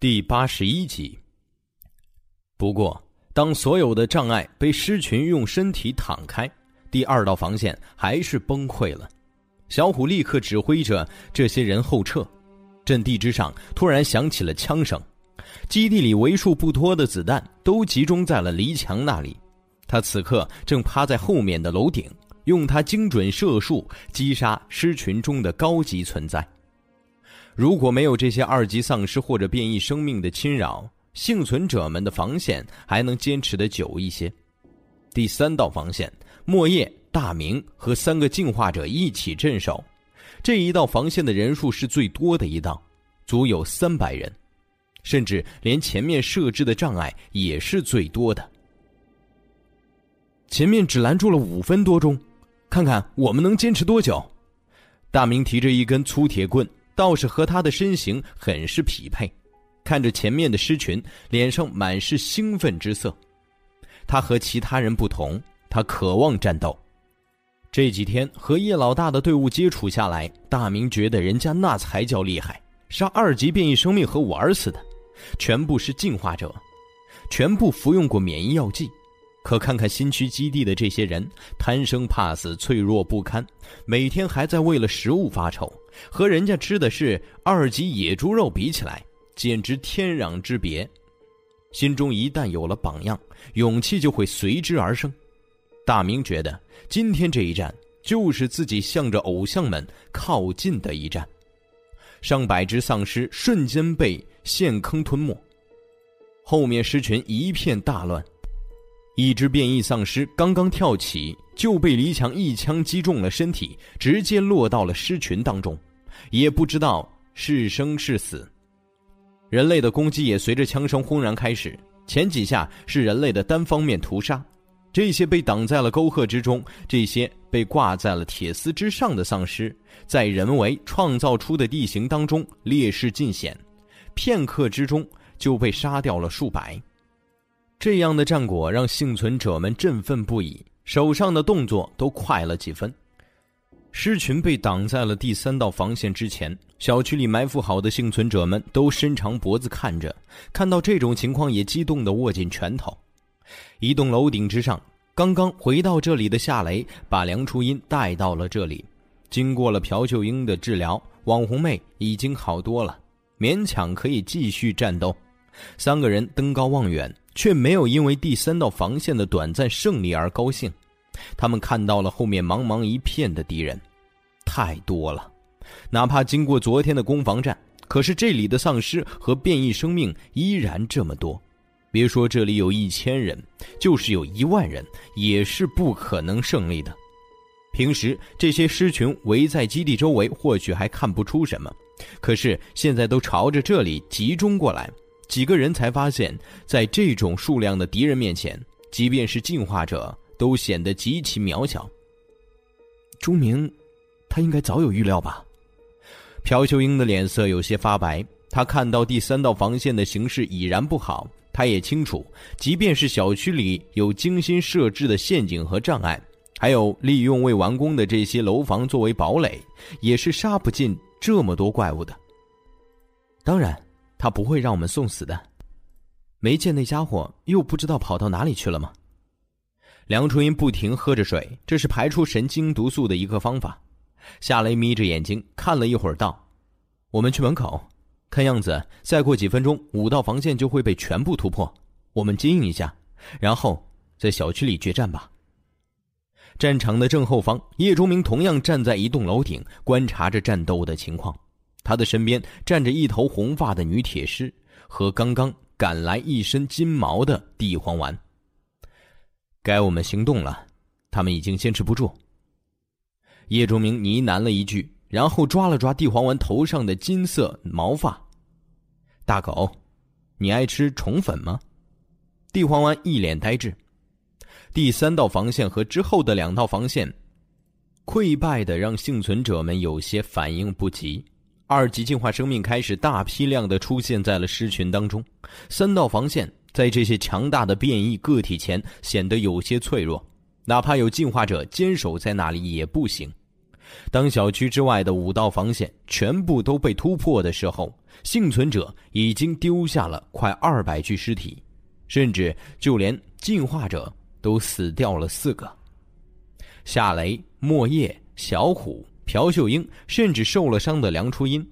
第八十一集。不过，当所有的障碍被狮群用身体躺开，第二道防线还是崩溃了。小虎立刻指挥着这些人后撤。阵地之上突然响起了枪声，基地里为数不多的子弹都集中在了黎强那里。他此刻正趴在后面的楼顶，用他精准射术击杀狮群中的高级存在。如果没有这些二级丧尸或者变异生命的侵扰，幸存者们的防线还能坚持的久一些。第三道防线，莫叶、大明和三个进化者一起镇守。这一道防线的人数是最多的一道，足有三百人，甚至连前面设置的障碍也是最多的。前面只拦住了五分多钟，看看我们能坚持多久？大明提着一根粗铁棍。倒是和他的身形很是匹配，看着前面的狮群，脸上满是兴奋之色。他和其他人不同，他渴望战斗。这几天和叶老大的队伍接触下来，大明觉得人家那才叫厉害，杀二级变异生命和玩似的，全部是进化者，全部服用过免疫药剂。可看看新区基地的这些人，贪生怕死，脆弱不堪，每天还在为了食物发愁，和人家吃的是二级野猪肉比起来，简直天壤之别。心中一旦有了榜样，勇气就会随之而生。大明觉得今天这一战就是自己向着偶像们靠近的一战。上百只丧尸瞬间被陷坑吞没，后面狮群一片大乱。一只变异丧尸刚刚跳起，就被黎强一枪击中了身体，直接落到了尸群当中，也不知道是生是死。人类的攻击也随着枪声轰然开始。前几下是人类的单方面屠杀，这些被挡在了沟壑之中，这些被挂在了铁丝之上的丧尸，在人为创造出的地形当中劣势尽显，片刻之中就被杀掉了数百。这样的战果让幸存者们振奋不已，手上的动作都快了几分。狮群被挡在了第三道防线之前，小区里埋伏好的幸存者们都伸长脖子看着，看到这种情况也激动地握紧拳头。一栋楼顶之上，刚刚回到这里的夏雷把梁初音带到了这里，经过了朴秀英的治疗，网红妹已经好多了，勉强可以继续战斗。三个人登高望远。却没有因为第三道防线的短暂胜利而高兴，他们看到了后面茫茫一片的敌人，太多了。哪怕经过昨天的攻防战，可是这里的丧尸和变异生命依然这么多。别说这里有一千人，就是有一万人，也是不可能胜利的。平时这些狮群围在基地周围，或许还看不出什么，可是现在都朝着这里集中过来。几个人才发现，在这种数量的敌人面前，即便是进化者都显得极其渺小。朱明，他应该早有预料吧？朴秀英的脸色有些发白，他看到第三道防线的形势已然不好，他也清楚，即便是小区里有精心设置的陷阱和障碍，还有利用未完工的这些楼房作为堡垒，也是杀不进这么多怪物的。当然。他不会让我们送死的，没见那家伙又不知道跑到哪里去了吗？梁初音不停喝着水，这是排出神经毒素的一个方法。夏雷眯着眼睛看了一会儿，道：“我们去门口，看样子再过几分钟，五道防线就会被全部突破。我们接应一下，然后在小区里决战吧。”战场的正后方，叶钟明同样站在一栋楼顶，观察着战斗的情况。他的身边站着一头红发的女铁狮和刚刚赶来一身金毛的地黄丸。该我们行动了，他们已经坚持不住。叶钟明呢喃了一句，然后抓了抓地黄丸头上的金色毛发。大狗，你爱吃虫粉吗？地黄丸一脸呆滞。第三道防线和之后的两道防线，溃败的让幸存者们有些反应不及。二级进化生命开始大批量的出现在了狮群当中，三道防线在这些强大的变异个体前显得有些脆弱，哪怕有进化者坚守在那里也不行。当小区之外的五道防线全部都被突破的时候，幸存者已经丢下了快二百具尸体，甚至就连进化者都死掉了四个。夏雷、莫叶、小虎、朴秀英，甚至受了伤的梁初音，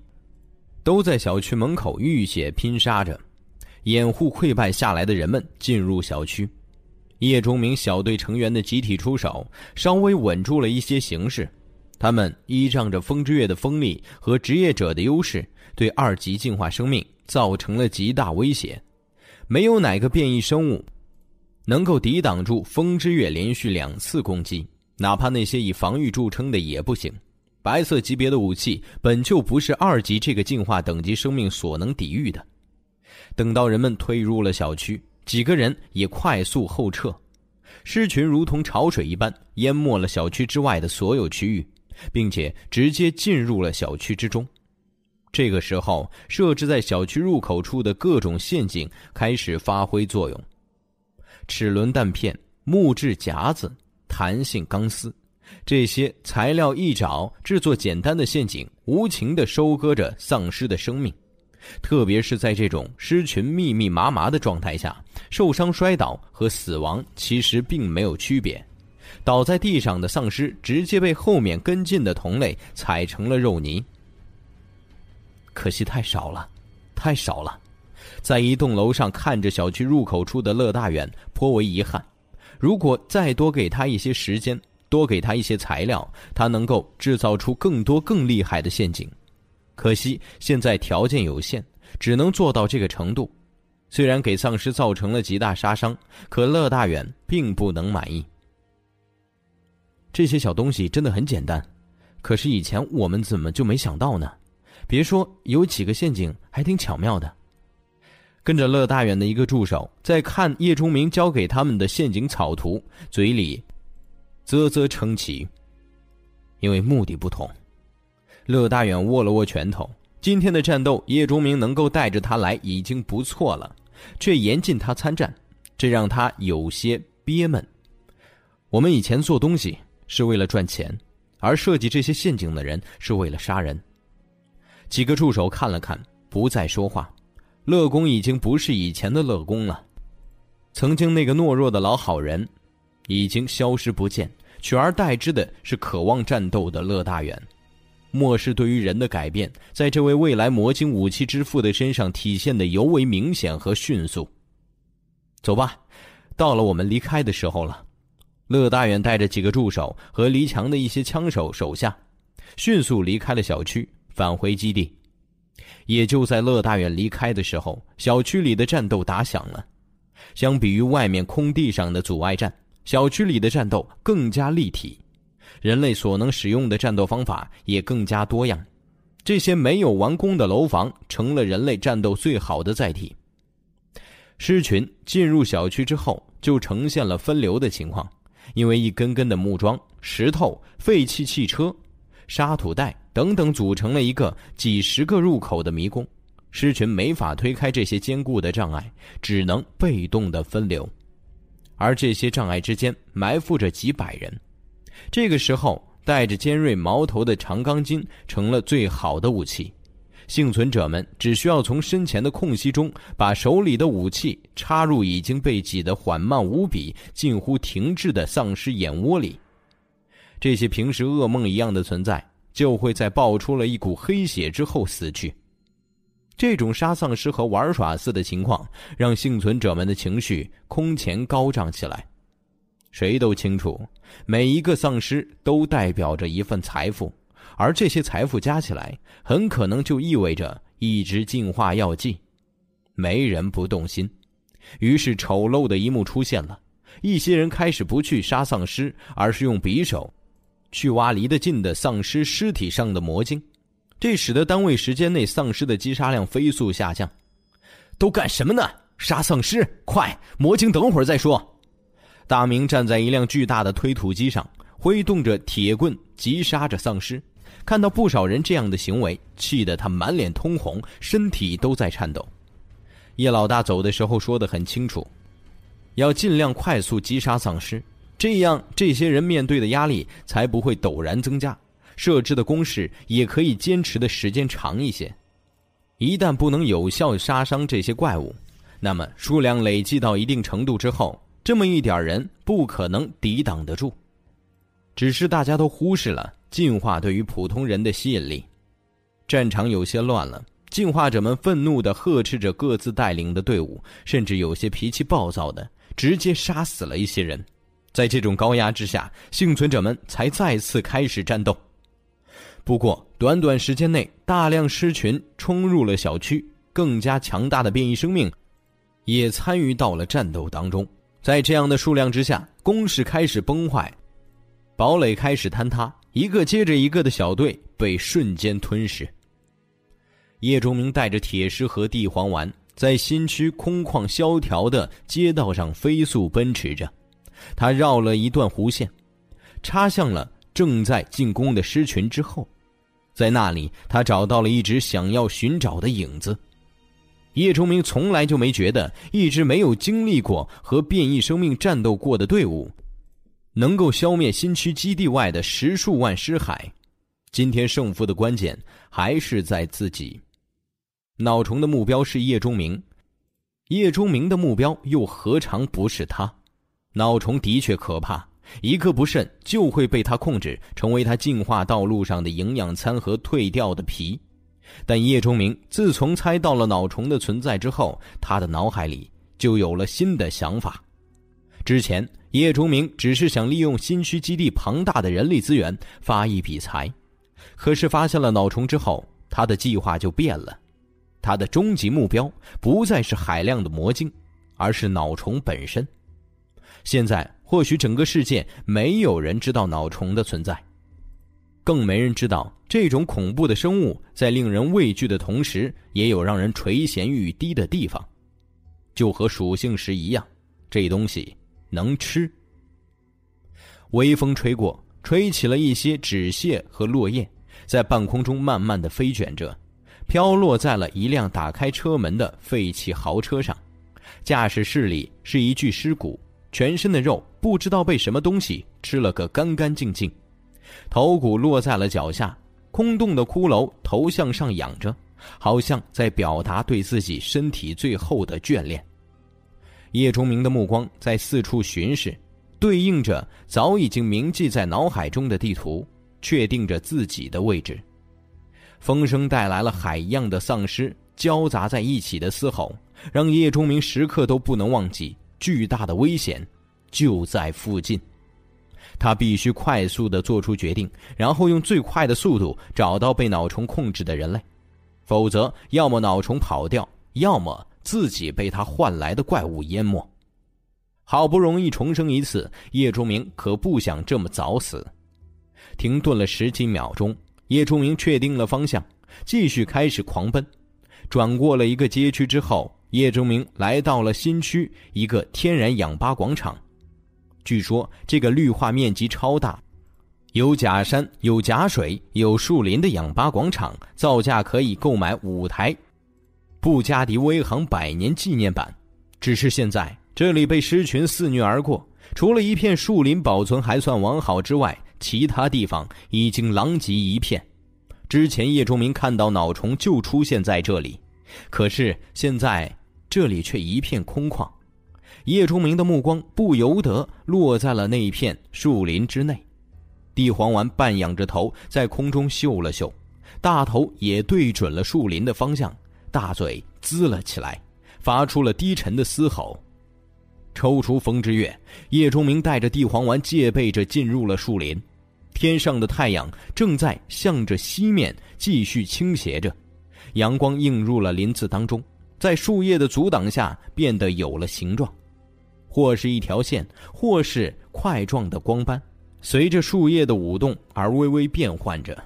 都在小区门口浴血拼杀着，掩护溃败下来的人们进入小区。叶钟明小队成员的集体出手，稍微稳住了一些形势。他们依仗着风之月的锋利和职业者的优势，对二级进化生命造成了极大威胁。没有哪个变异生物能够抵挡住风之月连续两次攻击，哪怕那些以防御著称的也不行。白色级别的武器本就不是二级这个进化等级生命所能抵御的。等到人们退入了小区，几个人也快速后撤，尸群如同潮水一般淹没了小区之外的所有区域。并且直接进入了小区之中。这个时候，设置在小区入口处的各种陷阱开始发挥作用。齿轮弹片、木质夹子、弹性钢丝，这些材料一找，制作简单的陷阱，无情的收割着丧尸的生命。特别是在这种尸群密密麻麻的状态下，受伤摔倒和死亡其实并没有区别。倒在地上的丧尸直接被后面跟进的同类踩成了肉泥。可惜太少了，太少了。在一栋楼上看着小区入口处的乐大远颇为遗憾。如果再多给他一些时间，多给他一些材料，他能够制造出更多更厉害的陷阱。可惜现在条件有限，只能做到这个程度。虽然给丧尸造成了极大杀伤，可乐大远并不能满意。这些小东西真的很简单，可是以前我们怎么就没想到呢？别说有几个陷阱，还挺巧妙的。跟着乐大远的一个助手在看叶钟明交给他们的陷阱草图，嘴里啧啧称奇。因为目的不同，乐大远握了握拳头。今天的战斗，叶钟明能够带着他来已经不错了，却严禁他参战，这让他有些憋闷。我们以前做东西。是为了赚钱，而设计这些陷阱的人是为了杀人。几个助手看了看，不再说话。乐公已经不是以前的乐公了，曾经那个懦弱的老好人，已经消失不见，取而代之的是渴望战斗的乐大远。末世对于人的改变，在这位未来魔晶武器之父的身上体现的尤为明显和迅速。走吧，到了我们离开的时候了。乐大远带着几个助手和黎强的一些枪手手下，迅速离开了小区，返回基地。也就在乐大远离开的时候，小区里的战斗打响了。相比于外面空地上的阻碍战，小区里的战斗更加立体，人类所能使用的战斗方法也更加多样。这些没有完工的楼房成了人类战斗最好的载体。狮群进入小区之后，就呈现了分流的情况。因为一根根的木桩、石头、废弃汽车、沙土袋等等组成了一个几十个入口的迷宫，狮群没法推开这些坚固的障碍，只能被动的分流。而这些障碍之间埋伏着几百人，这个时候带着尖锐矛头的长钢筋成了最好的武器。幸存者们只需要从身前的空隙中把手里的武器插入已经被挤得缓慢无比、近乎停滞的丧尸眼窝里，这些平时噩梦一样的存在就会在爆出了一股黑血之后死去。这种杀丧尸和玩耍似的情况，让幸存者们的情绪空前高涨起来。谁都清楚，每一个丧尸都代表着一份财富。而这些财富加起来，很可能就意味着一支进化药剂。没人不动心，于是丑陋的一幕出现了：一些人开始不去杀丧尸，而是用匕首去挖离得近的丧尸尸体上的魔晶，这使得单位时间内丧尸的击杀量飞速下降。都干什么呢？杀丧尸！快，魔晶等会儿再说。大明站在一辆巨大的推土机上，挥动着铁棍击杀着丧尸。看到不少人这样的行为，气得他满脸通红，身体都在颤抖。叶老大走的时候说得很清楚，要尽量快速击杀丧尸，这样这些人面对的压力才不会陡然增加。设置的攻势也可以坚持的时间长一些。一旦不能有效杀伤这些怪物，那么数量累积到一定程度之后，这么一点人不可能抵挡得住。只是大家都忽视了进化对于普通人的吸引力。战场有些乱了，进化者们愤怒地呵斥着各自带领的队伍，甚至有些脾气暴躁的直接杀死了一些人。在这种高压之下，幸存者们才再次开始战斗。不过，短短时间内，大量狮群冲入了小区，更加强大的变异生命也参与到了战斗当中。在这样的数量之下，攻势开始崩坏，堡垒开始坍塌，一个接着一个的小队被瞬间吞噬。叶钟明带着铁狮和地黄丸，在新区空旷萧条的街道上飞速奔驰着。他绕了一段弧线，插向了正在进攻的狮群之后。在那里，他找到了一只想要寻找的影子。叶崇明从来就没觉得一支没有经历过和变异生命战斗过的队伍，能够消灭新区基地外的十数万尸骸。今天胜负的关键还是在自己。脑虫的目标是叶钟明，叶钟明的目标又何尝不是他？脑虫的确可怕。一个不慎就会被他控制，成为他进化道路上的营养餐和蜕掉的皮。但叶钟明自从猜到了脑虫的存在之后，他的脑海里就有了新的想法。之前叶钟明只是想利用新区基地庞大的人力资源发一笔财，可是发现了脑虫之后，他的计划就变了。他的终极目标不再是海量的魔晶，而是脑虫本身。现在。或许整个世界没有人知道脑虫的存在，更没人知道这种恐怖的生物在令人畏惧的同时，也有让人垂涎欲滴的地方。就和属性石一样，这东西能吃。微风吹过，吹起了一些纸屑和落叶，在半空中慢慢的飞卷着，飘落在了一辆打开车门的废弃豪车上。驾驶室里是一具尸骨。全身的肉不知道被什么东西吃了个干干净净，头骨落在了脚下，空洞的骷髅头向上仰着，好像在表达对自己身体最后的眷恋。叶钟明的目光在四处巡视，对应着早已经铭记在脑海中的地图，确定着自己的位置。风声带来了海一样的丧尸交杂在一起的嘶吼，让叶钟明时刻都不能忘记。巨大的危险就在附近，他必须快速的做出决定，然后用最快的速度找到被脑虫控制的人类，否则要么脑虫跑掉，要么自己被他换来的怪物淹没。好不容易重生一次，叶钟明可不想这么早死。停顿了十几秒钟，叶钟明确定了方向，继续开始狂奔。转过了一个街区之后。叶钟明来到了新区一个天然氧吧广场，据说这个绿化面积超大，有假山、有假水、有树林的氧吧广场，造价可以购买五台布加迪威航百年纪念版。只是现在这里被狮群肆虐而过，除了一片树林保存还算完好之外，其他地方已经狼藉一片。之前叶忠明看到脑虫就出现在这里，可是现在。这里却一片空旷，叶钟明的目光不由得落在了那一片树林之内。地黄丸半仰着头在空中嗅了嗅，大头也对准了树林的方向，大嘴滋了起来，发出了低沉的嘶吼。抽出风之月，叶钟明带着地黄丸戒备着进入了树林。天上的太阳正在向着西面继续倾斜着，阳光映入了林子当中。在树叶的阻挡下，变得有了形状，或是一条线，或是块状的光斑，随着树叶的舞动而微微变换着。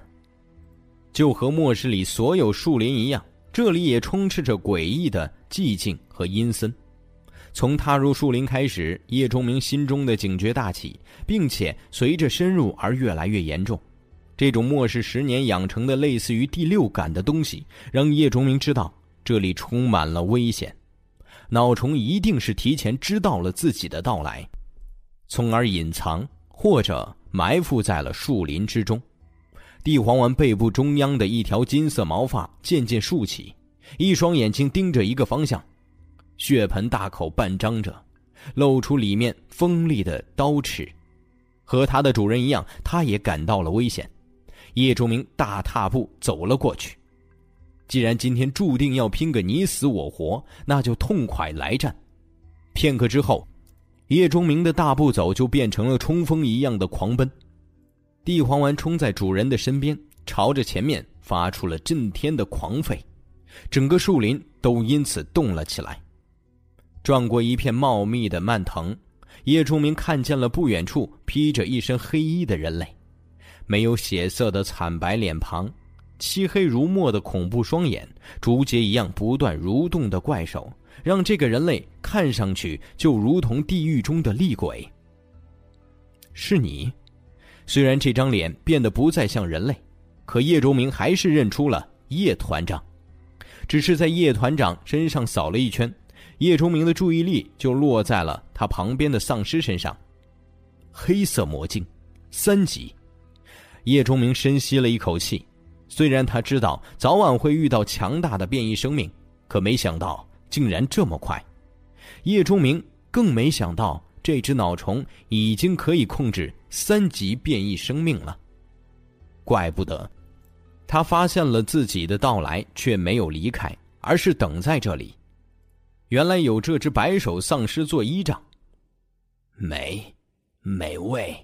就和末世里所有树林一样，这里也充斥着诡异的寂静和阴森。从踏入树林开始，叶钟明心中的警觉大起，并且随着深入而越来越严重。这种末世十年养成的类似于第六感的东西，让叶钟明知道。这里充满了危险，脑虫一定是提前知道了自己的到来，从而隐藏或者埋伏在了树林之中。帝皇丸背部中央的一条金色毛发渐渐竖起，一双眼睛盯着一个方向，血盆大口半张着，露出里面锋利的刀齿。和他的主人一样，他也感到了危险。叶钟明大踏步走了过去。既然今天注定要拼个你死我活，那就痛快来战。片刻之后，叶钟明的大步走就变成了冲锋一样的狂奔。帝皇丸冲在主人的身边，朝着前面发出了震天的狂吠，整个树林都因此动了起来。转过一片茂密的蔓藤，叶钟明看见了不远处披着一身黑衣的人类，没有血色的惨白脸庞，漆黑如墨的恐怖双眼，竹节一样不断蠕动的怪手，让这个人类看上去就如同地狱中的厉鬼。是你。虽然这张脸变得不再像人类，可叶钟明还是认出了叶团长。只是在叶团长身上扫了一圈，叶钟明的注意力就落在了他旁边的丧尸身上。黑色魔镜，三级。叶钟明深吸了一口气，虽然他知道早晚会遇到强大的变异生命，可没想到竟然这么快。叶钟明更没想到。这只脑虫已经可以控制三级变异生命了，怪不得他发现了自己的到来却没有离开，而是等在这里。原来有这只白手丧尸做依仗，美，美味。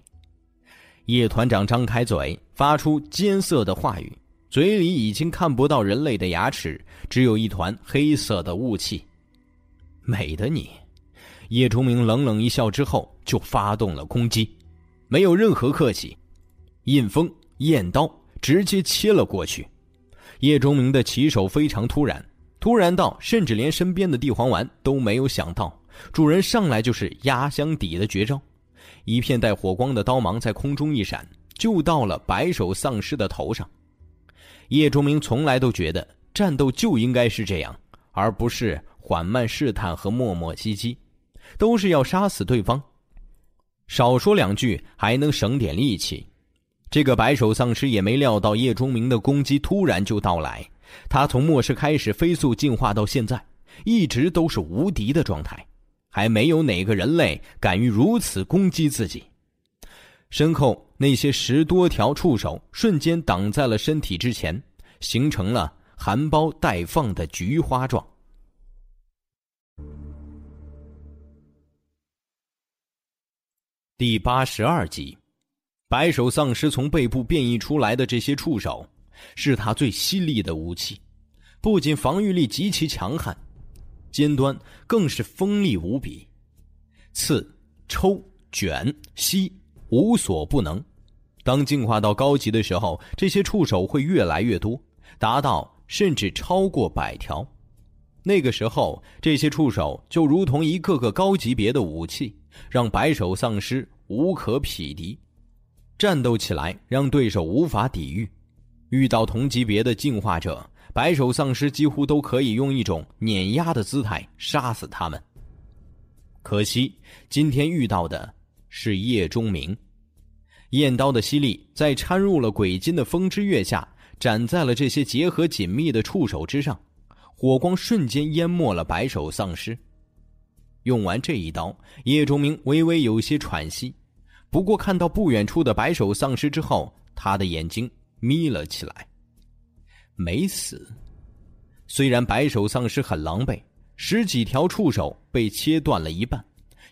叶团长张开嘴，发出艰涩的话语，嘴里已经看不到人类的牙齿，只有一团黑色的雾气。美的你。叶钟明冷冷一笑之后，就发动了攻击，没有任何客气，印风焰刀直接切了过去。叶钟明的起手非常突然，突然到甚至连身边的地黄丸都没有想到，主人上来就是压箱底的绝招，一片带火光的刀芒在空中一闪，就到了白手丧尸的头上。叶钟明从来都觉得战斗就应该是这样，而不是缓慢试探和磨磨唧唧。都是要杀死对方，少说两句还能省点力气。这个白手丧尸也没料到叶钟明的攻击突然就到来。他从末世开始飞速进化到现在，一直都是无敌的状态，还没有哪个人类敢于如此攻击自己。身后那些十多条触手瞬间挡在了身体之前，形成了含苞待放的菊花状。第八十二集，白手丧尸从背部变异出来的这些触手，是他最犀利的武器，不仅防御力极其强悍，尖端更是锋利无比，刺、抽、卷、吸，无所不能。当进化到高级的时候，这些触手会越来越多，达到甚至超过百条。那个时候，这些触手就如同一个个高级别的武器。让白手丧尸无可匹敌，战斗起来让对手无法抵御。遇到同级别的进化者，白手丧尸几乎都可以用一种碾压的姿态杀死他们。可惜今天遇到的是叶钟明，燕刀的犀利在掺入了鬼金的风之月下，斩在了这些结合紧密的触手之上，火光瞬间淹没了白手丧尸。用完这一刀，叶钟明微微有些喘息。不过看到不远处的白手丧尸之后，他的眼睛眯了起来。没死。虽然白手丧尸很狼狈，十几条触手被切断了一半，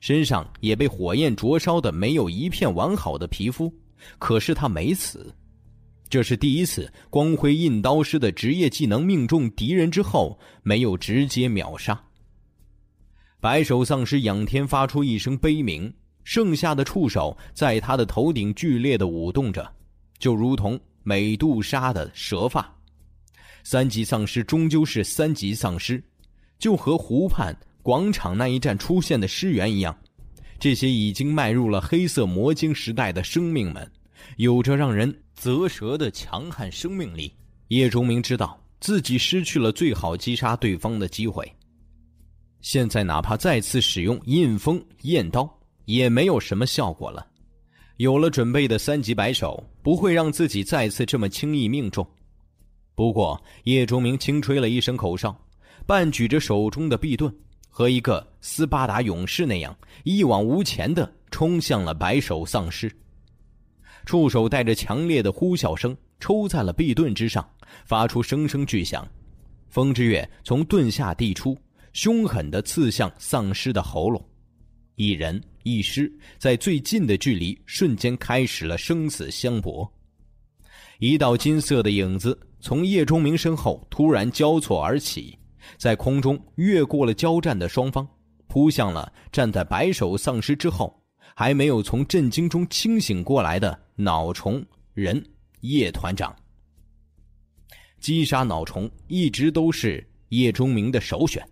身上也被火焰灼烧的没有一片完好的皮肤，可是他没死。这是第一次，光辉印刀师的职业技能命中敌人之后，没有直接秒杀。白手丧尸仰天发出一声悲鸣，剩下的触手在他的头顶剧烈的舞动着，就如同美杜莎的蛇发。三级丧尸终究是三级丧尸，就和湖畔广场那一战出现的尸源一样。这些已经迈入了黑色魔晶时代的生命们，有着让人啧舌的强悍生命力。叶钟明知道自己失去了最好击杀对方的机会。现在哪怕再次使用印风焰刀，也没有什么效果了。有了准备的三级白手，不会让自己再次这么轻易命中。不过，叶钟明轻吹了一声口哨，半举着手中的臂盾，和一个斯巴达勇士那样一往无前的冲向了白手丧尸。触手带着强烈的呼啸声抽在了臂盾之上，发出声声巨响。风之月从盾下递出，凶狠地刺向丧尸的喉咙。一人一尸在最近的距离，瞬间开始了生死相搏。一道金色的影子从叶钟明身后突然交错而起，在空中越过了交战的双方，扑向了站在白手丧尸之后还没有从震惊中清醒过来的脑虫人叶团长。击杀脑虫一直都是叶钟明的首选，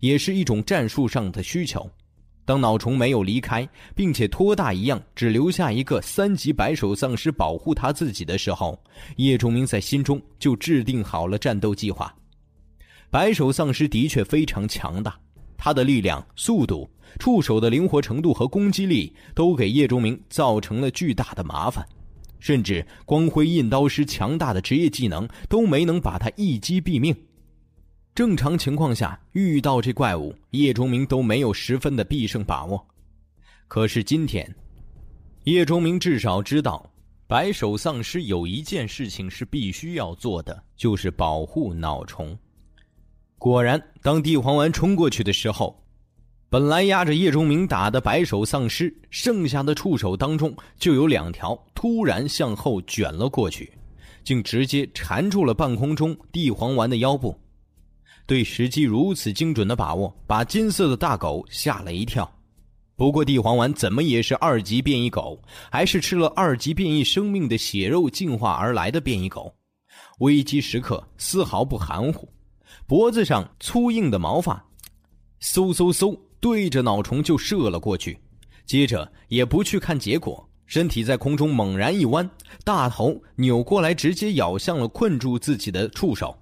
也是一种战术上的需求。当脑虫没有离开，并且托大一样只留下一个三级白手丧尸保护他自己的时候，叶钟明在心中就制定好了战斗计划。白手丧尸的确非常强大，他的力量、速度、触手的灵活程度和攻击力都给叶钟明造成了巨大的麻烦，甚至光辉印刀师强大的职业技能都没能把他一击毙命。正常情况下，遇到这怪物，叶钟明都没有十分的必胜把握。可是今天，叶钟明至少知道，白手丧尸有一件事情是必须要做的，就是保护脑虫。果然，当地黄丸冲过去的时候，本来压着叶钟明打的白手丧尸，剩下的触手当中就有两条突然向后卷了过去，竟直接缠住了半空中地黄丸的腰部。对时机如此精准的把握，把金色的大狗吓了一跳。不过地黄丸怎么也是二级变异狗，还是吃了二级变异生命的血肉进化而来的变异狗，危机时刻丝毫不含糊。脖子上粗硬的毛发，嗖嗖嗖对着脑虫就射了过去。接着也不去看结果，身体在空中猛然一弯，大头扭过来，直接咬向了困住自己的触手。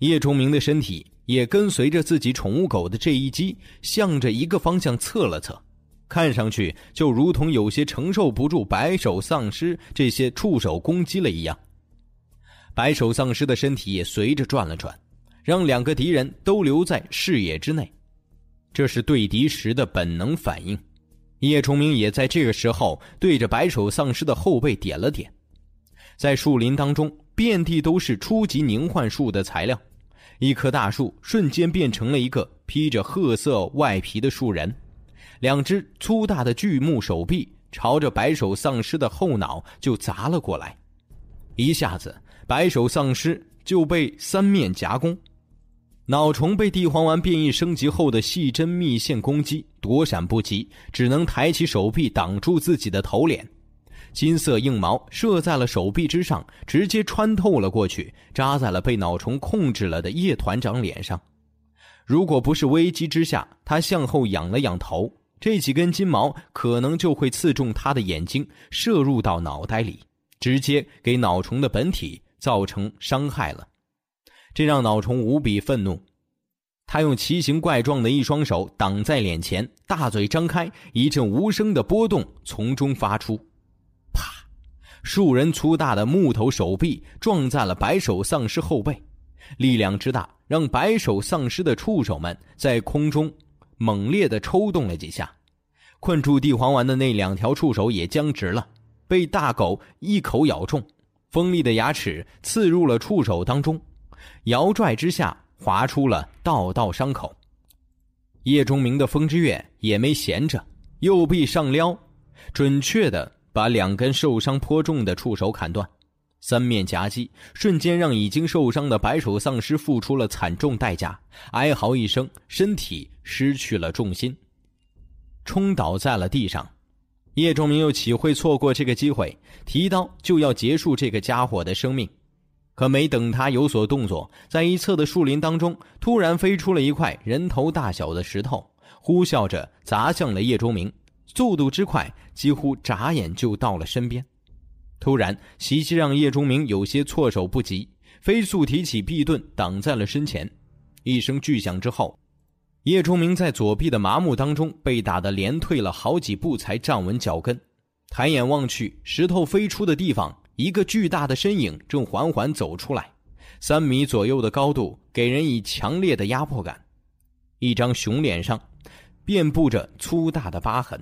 叶崇明的身体也跟随着自己宠物狗的这一击，向着一个方向侧了侧，看上去就如同有些承受不住白手丧尸这些触手攻击了一样。白手丧尸的身体也随着转了转，让两个敌人都留在视野之内，这是对敌时的本能反应。叶崇明也在这个时候对着白手丧尸的后背点了点，在树林当中。遍地都是初级凝幻术的材料，一棵大树瞬间变成了一个披着褐色外皮的树人，两只粗大的巨木手臂朝着白手丧尸的后脑就砸了过来，一下子白手丧尸就被三面夹攻，脑虫被地黄丸变异升级后的细针密线攻击躲闪不及，只能抬起手臂挡住自己的头脸。金色硬毛射在了手臂之上，直接穿透了过去，扎在了被脑虫控制了的叶团长脸上。如果不是危机之下，他向后仰了仰头，这几根金毛可能就会刺中他的眼睛，射入到脑袋里，直接给脑虫的本体造成伤害了。这让脑虫无比愤怒，他用奇形怪状的一双手挡在脸前，大嘴张开，一阵无声的波动从中发出。啪数人粗大的木头手臂撞在了白手丧尸后背，力量之大，让白手丧尸的触手们在空中猛烈的抽动了几下。困住地黄丸的那两条触手也僵直了，被大狗一口咬中，锋利的牙齿刺入了触手当中，摇拽之下划出了道道伤口。叶钟明的风之月也没闲着，右臂上撩，准确的。把两根受伤颇重的触手砍断，三面夹击，瞬间让已经受伤的白手丧尸付出了惨重代价，哀嚎一声，身体失去了重心，冲倒在了地上。叶仲明又岂会错过这个机会，提刀就要结束这个家伙的生命。可没等他有所动作，在一侧的树林当中，突然飞出了一块人头大小的石头，呼啸着砸向了叶钟明。速度之快，几乎眨眼就到了身边。突然袭击让叶钟明有些措手不及，飞速提起臂盾挡在了身前。一声巨响之后，叶钟明在左臂的麻木当中被打得连退了好几步才站稳脚跟。抬眼望去，石头飞出的地方，一个巨大的身影正缓缓走出来，三米左右的高度，给人以强烈的压迫感。一张熊脸上，遍布着粗大的疤痕。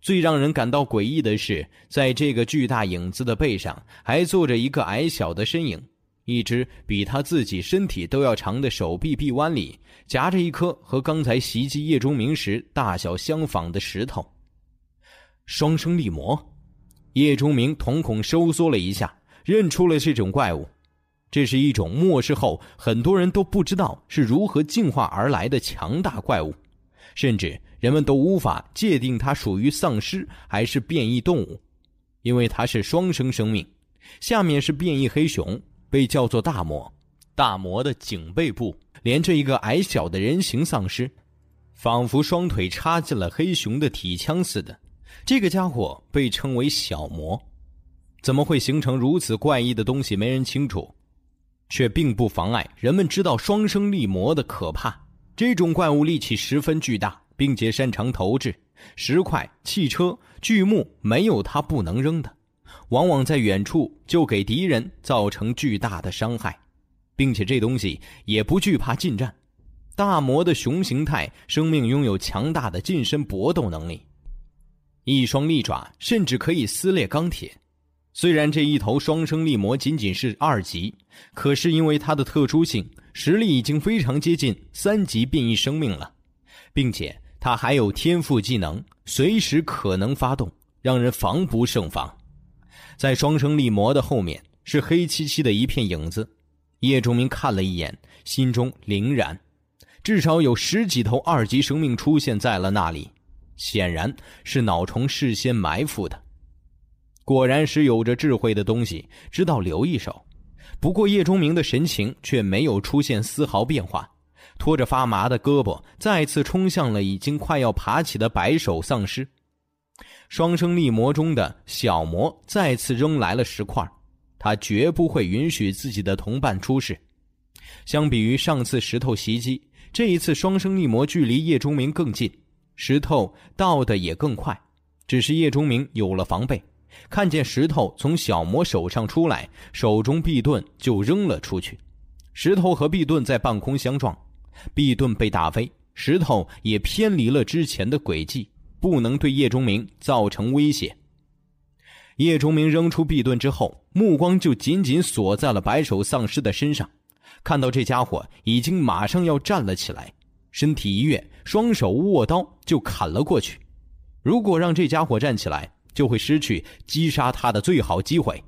最让人感到诡异的是，在这个巨大影子的背上，还坐着一个矮小的身影。一只比他自己身体都要长的手臂臂弯里，夹着一颗和刚才袭击叶中明时大小相仿的石头。双生力魔，叶钟明瞳孔收缩了一下，认出了这种怪物。这是一种末世后很多人都不知道是如何进化而来的强大怪物，甚至人们都无法界定它属于丧尸还是变异动物，因为它是双生生命。下面是变异黑熊，被叫做大魔。大魔的颈背部连着一个矮小的人形丧尸，仿佛双腿插进了黑熊的体腔似的。这个家伙被称为小魔，怎么会形成如此怪异的东西？没人清楚，却并不妨碍人们知道双生力魔的可怕。这种怪物力气十分巨大，并且擅长投掷石块、汽车、巨木，没有它不能扔的。往往在远处就给敌人造成巨大的伤害，并且这东西也不惧怕近战。大魔的熊形态，生命拥有强大的近身搏斗能力。一双利爪甚至可以撕裂钢铁。虽然这一头双生力魔仅仅是二级，可是因为它的特殊性，实力已经非常接近三级变异生命了，并且它还有天赋技能，随时可能发动，让人防不胜防。在双生力魔的后面是黑漆漆的一片影子。叶仲明看了一眼，心中凛然，至少有十几头二级生命出现在了那里。显然是脑虫事先埋伏的，果然是有着智慧的东西，知道留一手。不过叶钟明的神情却没有出现丝毫变化，拖着发麻的胳膊，再次冲向了已经快要爬起的白手丧尸。双生力魔中的小魔再次扔来了石块，他绝不会允许自己的同伴出事。相比于上次石头袭击，这一次双生力魔距离叶钟明更近。石头倒的也更快，只是叶钟明有了防备，看见石头从小魔手上出来，手中臂盾就扔了出去。石头和臂盾在半空相撞，臂盾被打飞，石头也偏离了之前的轨迹，不能对叶钟明造成威胁。叶钟明扔出臂盾之后，目光就紧紧锁在了白手丧尸的身上，看到这家伙已经马上要站了起来。身体一跃，双手握刀就砍了过去。如果让这家伙站起来，就会失去击杀他的最好机会。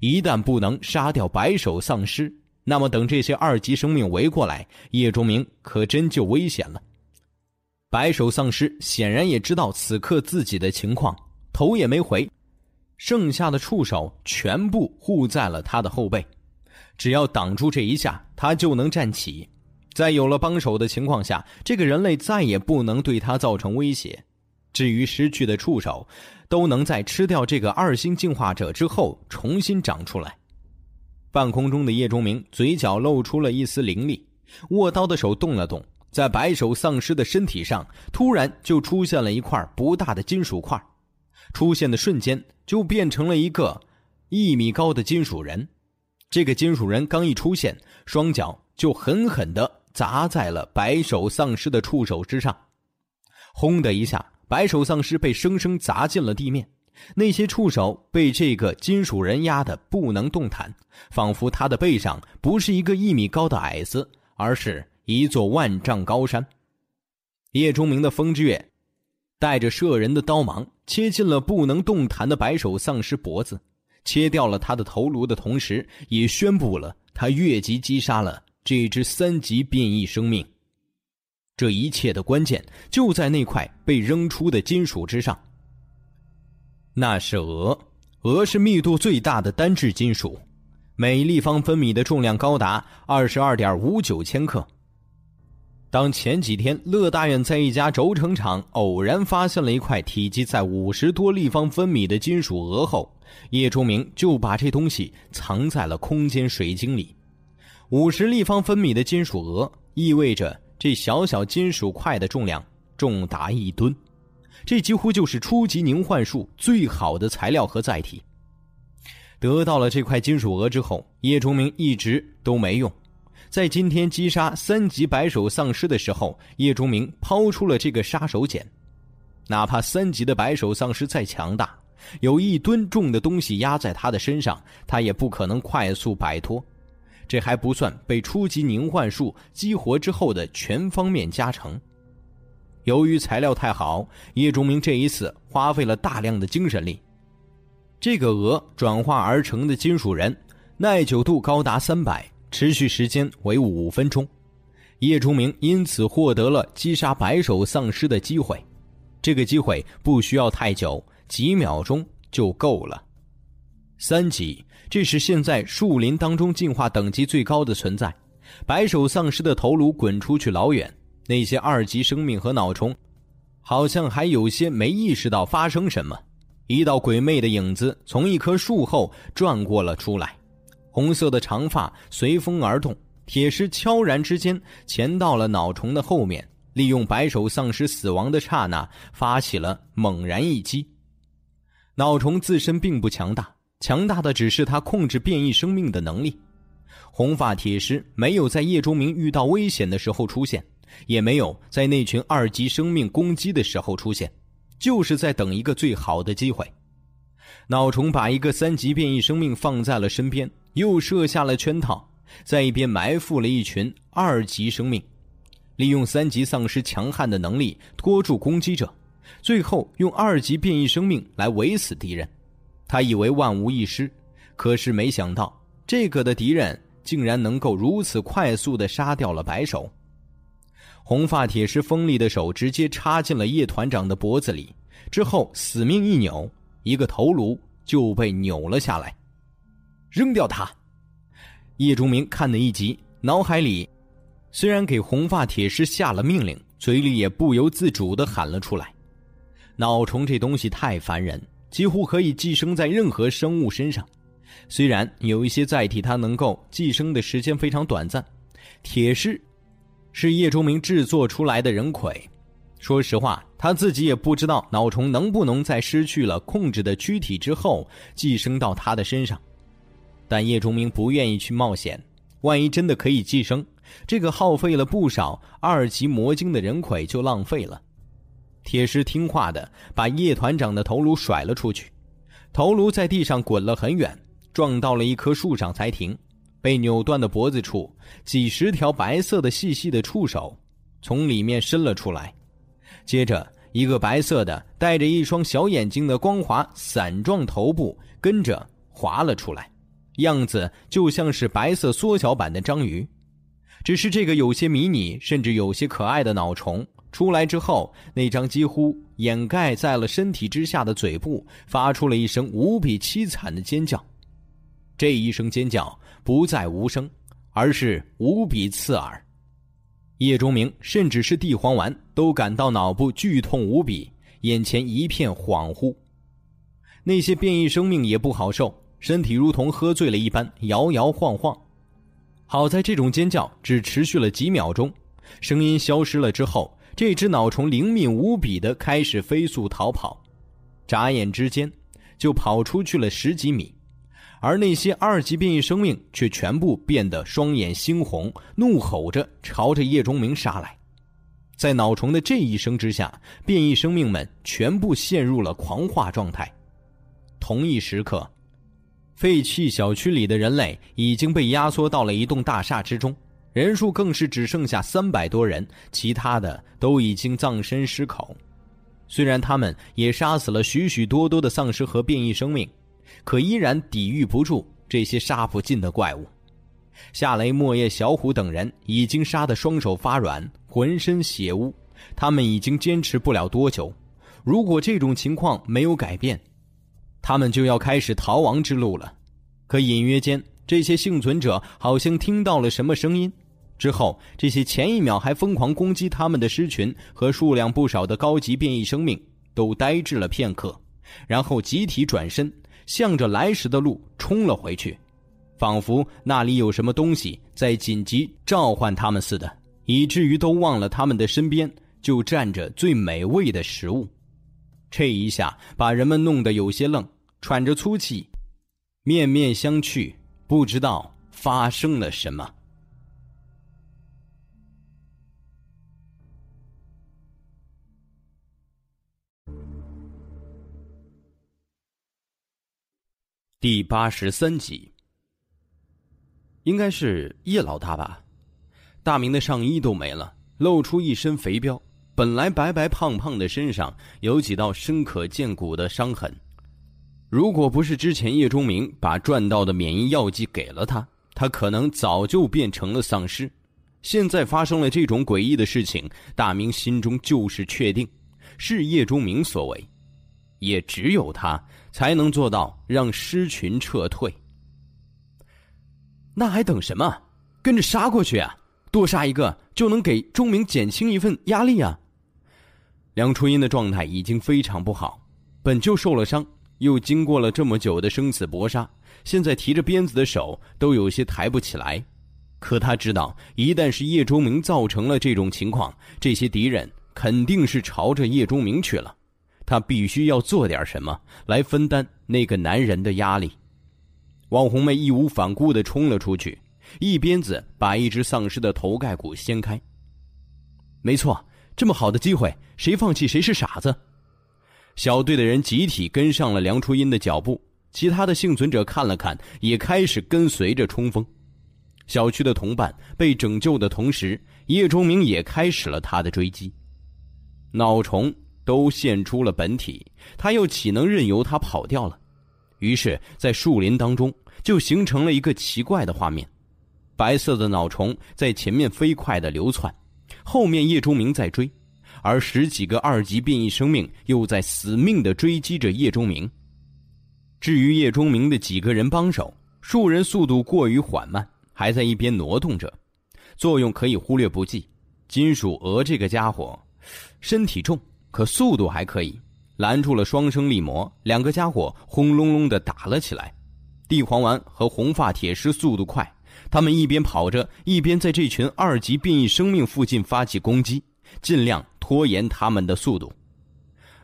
一旦不能杀掉白手丧尸，那么等这些二级生命围过来，叶钟明可真就危险了。白手丧尸显然也知道此刻自己的情况，头也没回，剩下的触手全部护在了他的后背。只要挡住这一下，他就能站起。在有了帮手的情况下，这个人类再也不能对他造成威胁。至于失去的触手，都能在吃掉这个二星进化者之后重新长出来。半空中的叶钟明嘴角露出了一丝凌厉，握刀的手动了动，在白手丧尸的身体上突然就出现了一块不大的金属块，出现的瞬间就变成了一个一米高的金属人。这个金属人刚一出现，双脚就狠狠地。砸在了白手丧尸的触手之上，轰的一下，白手丧尸被生生砸进了地面。那些触手被这个金属人压得不能动弹，仿佛他的背上不是一个一米高的矮子，而是一座万丈高山。叶钟明的风之月带着摄人的刀芒，切进了不能动弹的白手丧尸脖子，切掉了他的头颅的同时，也宣布了他越级击杀了。这只三级变异生命，这一切的关键就在那块被扔出的金属之上。那是鹅，鹅是密度最大的单质金属，每立方分米的重量高达二十二点五九千克。当前几天乐大远在一家轴承厂偶然发现了一块体积在五十多立方分米的金属鹅后，叶忠明就把这东西藏在了空间水晶里。五十立方分米的金属额意味着这小小金属块的重量重达一吨，这几乎就是初级凝幻术最好的材料和载体。得到了这块金属鹅之后，叶崇明一直都没用。在今天击杀三级白手丧尸的时候，叶崇明抛出了这个杀手锏。哪怕三级的白手丧尸再强大，有一吨重的东西压在他的身上，他也不可能快速摆脱。这还不算被初级凝幻术激活之后的全方面加成。由于材料太好，叶钟明这一次花费了大量的精神力。这个鹅转化而成的金属人，耐久度高达三百，持续时间为五分钟。叶钟明因此获得了击杀白手丧尸的机会。这个机会不需要太久，几秒钟就够了。三级，这是现在树林当中进化等级最高的存在。白手丧尸的头颅滚出去老远，那些二级生命和脑虫，好像还有些没意识到发生什么。一道鬼魅的影子从一棵树后转过了出来，红色的长发随风而动。铁石悄然之间潜到了脑虫的后面。利用白手丧尸死亡的刹那，发起了猛然一击。脑虫自身并不强大，强大的只是他控制变异生命的能力。红发铁狮没有在叶钟明遇到危险的时候出现，也没有在那群二级生命攻击的时候出现，就是在等一个最好的机会。脑虫把一个三级变异生命放在了身边，又设下了圈套，在一边埋伏了一群二级生命。利用三级丧尸强悍的能力拖住攻击者，最后用二级变异生命来围死敌人。他以为万无一失，可是没想到这个的敌人竟然能够如此快速的杀掉了白手。红发铁狮锋利的手直接插进了叶团长的脖子里，之后死命一扭，一个头颅就被扭了下来。扔掉他！叶钟明看得一急，脑海里。虽然给红发铁狮下了命令，嘴里也不由自主的喊了出来：“脑虫这东西太烦人，几乎可以寄生在任何生物身上。虽然有一些载体它能够寄生的时间非常短暂，铁狮是叶钟明制作出来的人魁。说实话，他自己也不知道脑虫能不能在失去了控制的躯体之后寄生到他的身上。但叶钟明不愿意去冒险，万一真的可以寄生。”这个耗费了不少二级魔晶的人魁就浪费了。铁狮听话的把叶团长的头颅甩了出去，头颅在地上滚了很远，撞到了一棵树上才停。被扭断的脖子处，几十条白色的细细的触手从里面伸了出来。接着，一个白色的、带着一双小眼睛的光滑伞状头部跟着滑了出来，样子就像是白色缩小版的章鱼。只是这个有些迷你，甚至有些可爱的脑虫出来之后，那张几乎掩盖在了身体之下的嘴部，发出了一声无比凄惨的尖叫。这一声尖叫不再无声，而是无比刺耳。叶钟明甚至是地黄丸都感到脑部剧痛无比，眼前一片恍惚。那些变异生命也不好受，身体如同喝醉了一般，摇摇晃晃。好在这种尖叫只持续了几秒钟，声音消失了之后，这只脑虫灵敏无比的开始飞速逃跑，眨眼之间就跑出去了十几米，而那些二级变异生命却全部变得双眼猩红，怒吼着朝着叶钟明杀来。在脑虫的这一声之下，变异生命们全部陷入了狂化状态。同一时刻。废弃小区里的人类已经被压缩到了一栋大厦之中，人数更是只剩下三百多人，其他的都已经葬身尸口。虽然他们也杀死了许许多多的丧尸和变异生命，可依然抵御不住这些杀不尽的怪物。夏雷、莫叶、小虎等人已经杀得双手发软，浑身血污，他们已经坚持不了多久。如果这种情况没有改变，他们就要开始逃亡之路了，可隐约间，这些幸存者好像听到了什么声音。之后，这些前一秒还疯狂攻击他们的狮群和数量不少的高级变异生命都呆滞了片刻，然后集体转身，向着来时的路冲了回去，仿佛那里有什么东西在紧急召唤他们似的，以至于都忘了他们的身边就站着最美味的食物。这一下把人们弄得有些愣，喘着粗气，面面相觑，不知道发生了什么。第八十三集，应该是叶老大吧？大明的上衣都没了，露出一身肥膘。本来白白胖胖的身上有几道深可见骨的伤痕，如果不是之前叶钟明把赚到的免疫药剂给了他，他可能早就变成了丧尸。现在发生了这种诡异的事情，大明心中就是确定是叶钟明所为，也只有他才能做到让狮群撤退。那还等什么？跟着杀过去啊！多杀一个就能给钟明减轻一份压力啊！梁初音的状态已经非常不好，本就受了伤，又经过了这么久的生死搏杀，现在提着鞭子的手都有些抬不起来。可他知道，一旦是叶钟明造成了这种情况，这些敌人肯定是朝着叶钟明去了。他必须要做点什么来分担那个男人的压力。王红梅义无反顾地冲了出去，一鞭子把一只丧尸的头盖骨掀开。没错。这么好的机会，谁放弃谁是傻子。小队的人集体跟上了梁初音的脚步，其他的幸存者看了看，也开始跟随着冲锋。小区的同伴被拯救的同时，叶钟明也开始了他的追击。脑虫都现出了本体，他又岂能任由他跑掉了？于是，在树林当中就形成了一个奇怪的画面：白色的脑虫在前面飞快的流窜。后面叶钟明在追，而十几个二级变异生命又在死命的追击着叶钟明。至于叶钟明的几个人帮手，数人速度过于缓慢，还在一边挪动着，作用可以忽略不计。金属鹅这个家伙，身体重，可速度还可以，拦住了双生力魔。两个家伙轰隆隆的打了起来。地黄丸和红发铁狮速度快。他们一边跑着，一边在这群二级变异生命附近发起攻击，尽量拖延他们的速度。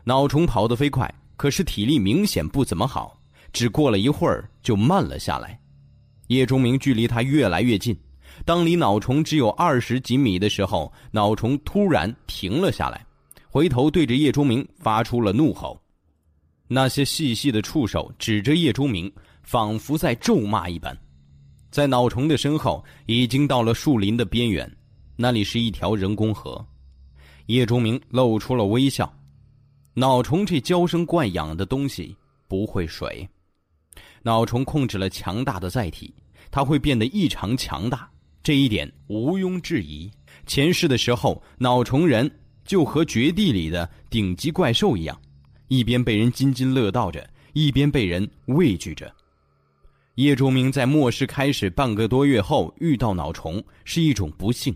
脑虫跑得飞快，可是体力明显不怎么好，只过了一会儿就慢了下来。叶钟明距离他越来越近，当离脑虫只有二十几米的时候，脑虫突然停了下来，回头对着叶钟明发出了怒吼。那些细细的触手指着叶钟明，仿佛在咒骂一般。在脑虫的身后，已经到了树林的边缘，那里是一条人工河。叶钟明露出了微笑。脑虫这娇生惯养的东西不会水，脑虫控制了强大的载体，它会变得异常强大，这一点毋庸置疑。前世的时候，脑虫人就和绝地里的顶级怪兽一样，一边被人津津乐道着，一边被人畏惧着。叶钟明在末世开始半个多月后遇到脑虫是一种不幸，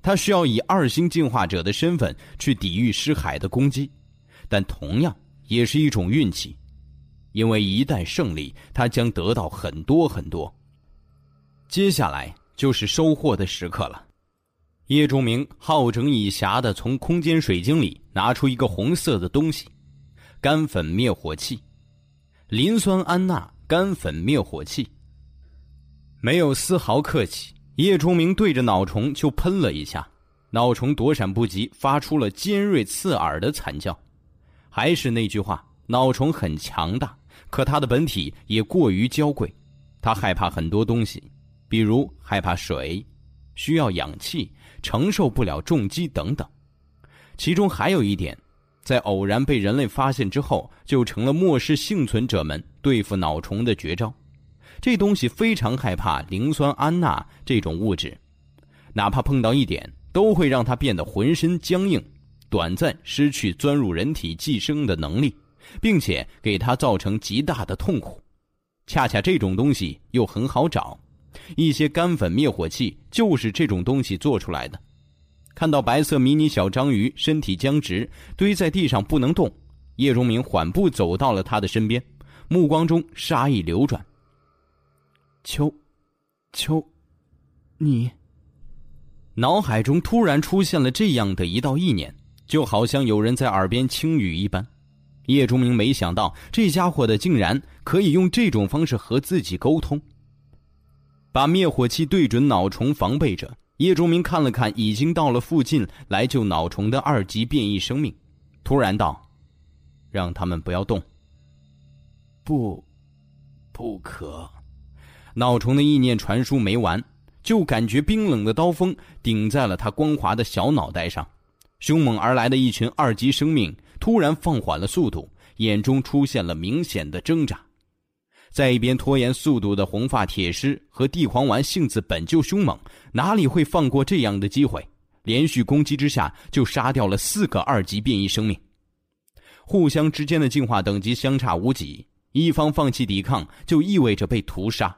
他需要以二星进化者的身份去抵御尸海的攻击，但同样也是一种运气，因为一旦胜利，他将得到很多很多。接下来就是收获的时刻了。叶钟明好整以暇的从空间水晶里拿出一个红色的东西——干粉灭火器，磷酸铵钠。干粉灭火器，没有丝毫客气。叶钟明对着脑虫就喷了一下，脑虫躲闪不及，发出了尖锐刺耳的惨叫。还是那句话，脑虫很强大，可它的本体也过于娇贵。它害怕很多东西，比如害怕水，需要氧气，承受不了重击等等。其中还有一点。在偶然被人类发现之后，就成了末世幸存者们对付脑虫的绝招。这东西非常害怕磷酸铵钠这种物质，哪怕碰到一点，都会让它变得浑身僵硬，短暂失去钻入人体寄生的能力，并且给它造成极大的痛苦。恰恰这种东西又很好找，一些干粉灭火器就是这种东西做出来的。看到白色迷你小章鱼身体僵直，堆在地上不能动，叶荣明缓步走到了他的身边，目光中杀意流转。秋，秋，你，脑海中突然出现了这样的一道意念，就好像有人在耳边轻语一般。叶钟明没想到这家伙的竟然可以用这种方式和自己沟通。把灭火器对准脑虫，防备着。叶忠明看了看已经到了附近来救脑虫的二级变异生命，突然道：“让他们不要动。”不，不可。脑虫的意念传输没完，就感觉冰冷的刀锋顶在了他光滑的小脑袋上。凶猛而来的一群二级生命突然放缓了速度，眼中出现了明显的挣扎。在一边拖延速度的红发铁狮和地黄丸性子本就凶猛，哪里会放过这样的机会？连续攻击之下，就杀掉了四个二级变异生命。互相之间的进化等级相差无几，一方放弃抵抗，就意味着被屠杀。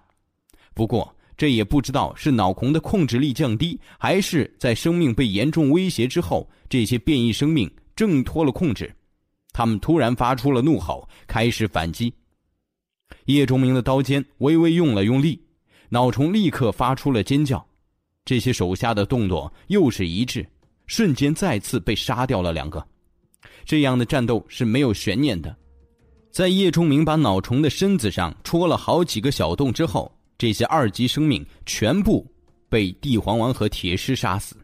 不过，这也不知道是脑孔的控制力降低，还是在生命被严重威胁之后，这些变异生命挣脱了控制，他们突然发出了怒吼，开始反击。叶钟明的刀尖微微用了用力，脑虫立刻发出了尖叫。这些手下的动作又是一致，瞬间再次被杀掉了两个。这样的战斗是没有悬念的。在叶钟明把脑虫的身子上戳了好几个小洞之后，这些二级生命全部被地黄丸和铁狮杀死。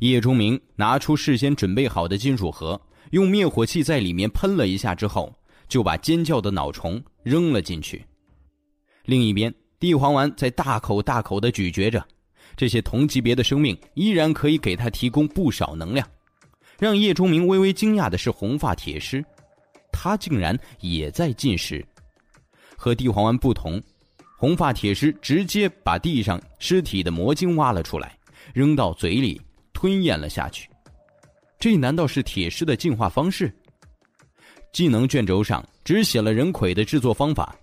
叶钟明拿出事先准备好的金属盒，用灭火器在里面喷了一下之后。就把尖叫的脑虫扔了进去。另一边，地黄丸在大口大口的咀嚼着，这些同级别的生命依然可以给他提供不少能量。让叶钟明微微惊讶的是，红发铁狮，他竟然也在进食。和地黄丸不同，红发铁狮直接把地上尸体的魔晶挖了出来，扔到嘴里吞咽了下去。这难道是铁狮的进化方式？技能卷轴上只写了人魁的制作方法，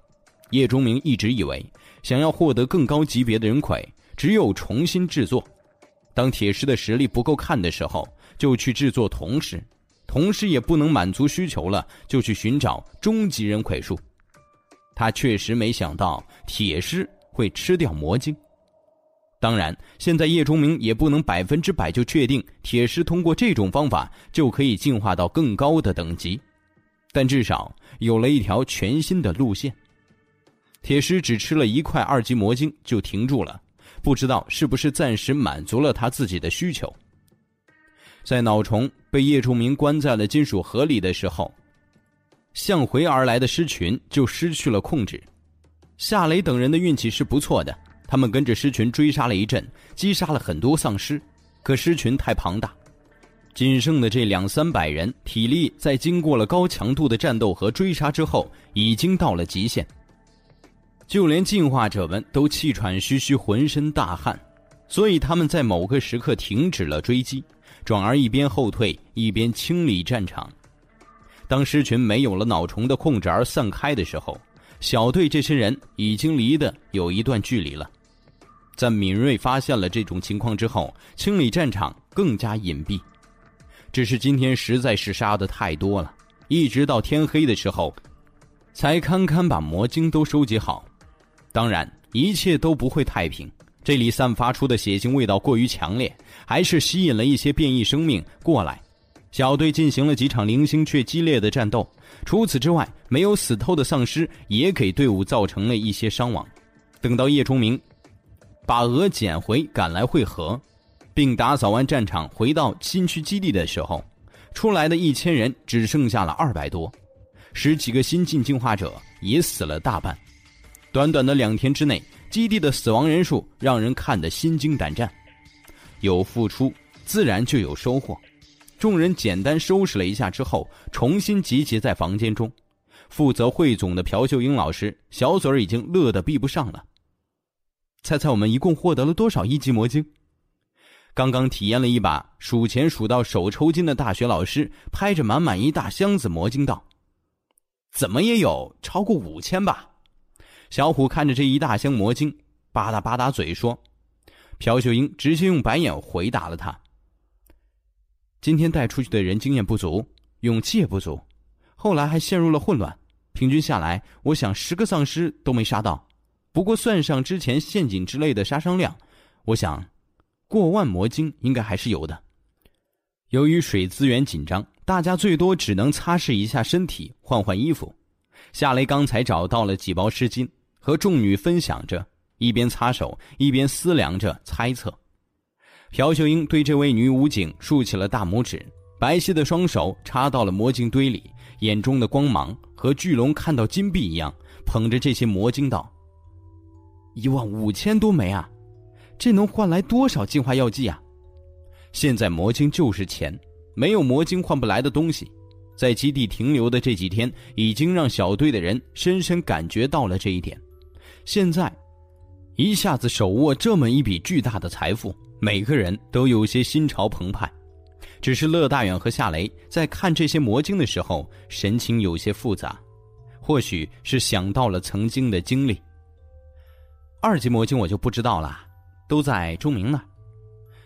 叶钟明一直以为想要获得更高级别的人魁，只有重新制作。当铁狮的实力不够看的时候，就去制作铜狮；铜狮也不能满足需求了，就去寻找终极人魁术。他确实没想到铁狮会吃掉魔晶。当然，现在叶钟明也不能百分之百就确定铁狮通过这种方法就可以进化到更高的等级。但至少有了一条全新的路线。铁狮只吃了一块二级魔晶就停住了，不知道是不是暂时满足了他自己的需求。在脑虫被叶仲明关在了金属盒里的时候，向回而来的狮群就失去了控制。夏雷等人的运气是不错的，他们跟着狮群追杀了一阵，击杀了很多丧尸，可狮群太庞大。仅剩的这两三百人体力，在经过了高强度的战斗和追杀之后，已经到了极限。就连进化者们都气喘吁吁，浑身大汗，所以他们在某个时刻停止了追击，转而一边后退一边清理战场。当狮群没有了脑虫的控制而散开的时候，小队这些人已经离得有一段距离了。在敏锐发现了这种情况之后，清理战场更加隐蔽。只是今天实在是杀的太多了，一直到天黑的时候，才堪堪把魔晶都收集好。当然，一切都不会太平。这里散发出的血腥味道过于强烈，还是吸引了一些变异生命过来。小队进行了几场零星却激烈的战斗。除此之外，没有死透的丧尸也给队伍造成了一些伤亡。等到叶钟明把鹅捡回，赶来会合。并打扫完战场，回到新区基地的时候，出来的一千人只剩下了二百多，十几个新晋进化者也死了大半。短短的两天之内，基地的死亡人数让人看得心惊胆战。有付出，自然就有收获。众人简单收拾了一下之后，重新集结在房间中。负责汇总的朴秀英老师小嘴儿已经乐得闭不上了。猜猜我们一共获得了多少一级魔晶？刚刚体验了一把数钱数到手抽筋的大学老师拍着满满一大箱子魔晶道：“怎么也有超过五千吧？”小虎看着这一大箱魔晶，吧嗒吧嗒嘴说：“朴秀英直接用白眼回答了他。今天带出去的人经验不足，勇气也不足，后来还陷入了混乱。平均下来，我想十个丧尸都没杀到。不过算上之前陷阱之类的杀伤量，我想。”过万魔晶应该还是有的。由于水资源紧张，大家最多只能擦拭一下身体，换换衣服。夏雷刚才找到了几包湿巾，和众女分享着，一边擦手一边思量着猜测。朴秀英对这位女武警竖起了大拇指，白皙的双手插到了魔晶堆里，眼中的光芒和巨龙看到金币一样，捧着这些魔晶道：“一万五千多枚啊，这能换来多少净化药剂啊？现在魔晶就是钱，没有魔晶换不来的东西。”在基地停留的这几天，已经让小队的人深深感觉到了这一点。现在，一下子手握这么一笔巨大的财富，每个人都有些心潮澎湃。只是乐大远和夏雷在看这些魔晶的时候，神情有些复杂，或许是想到了曾经的经历。二级魔晶我就不知道了，都在钟明那。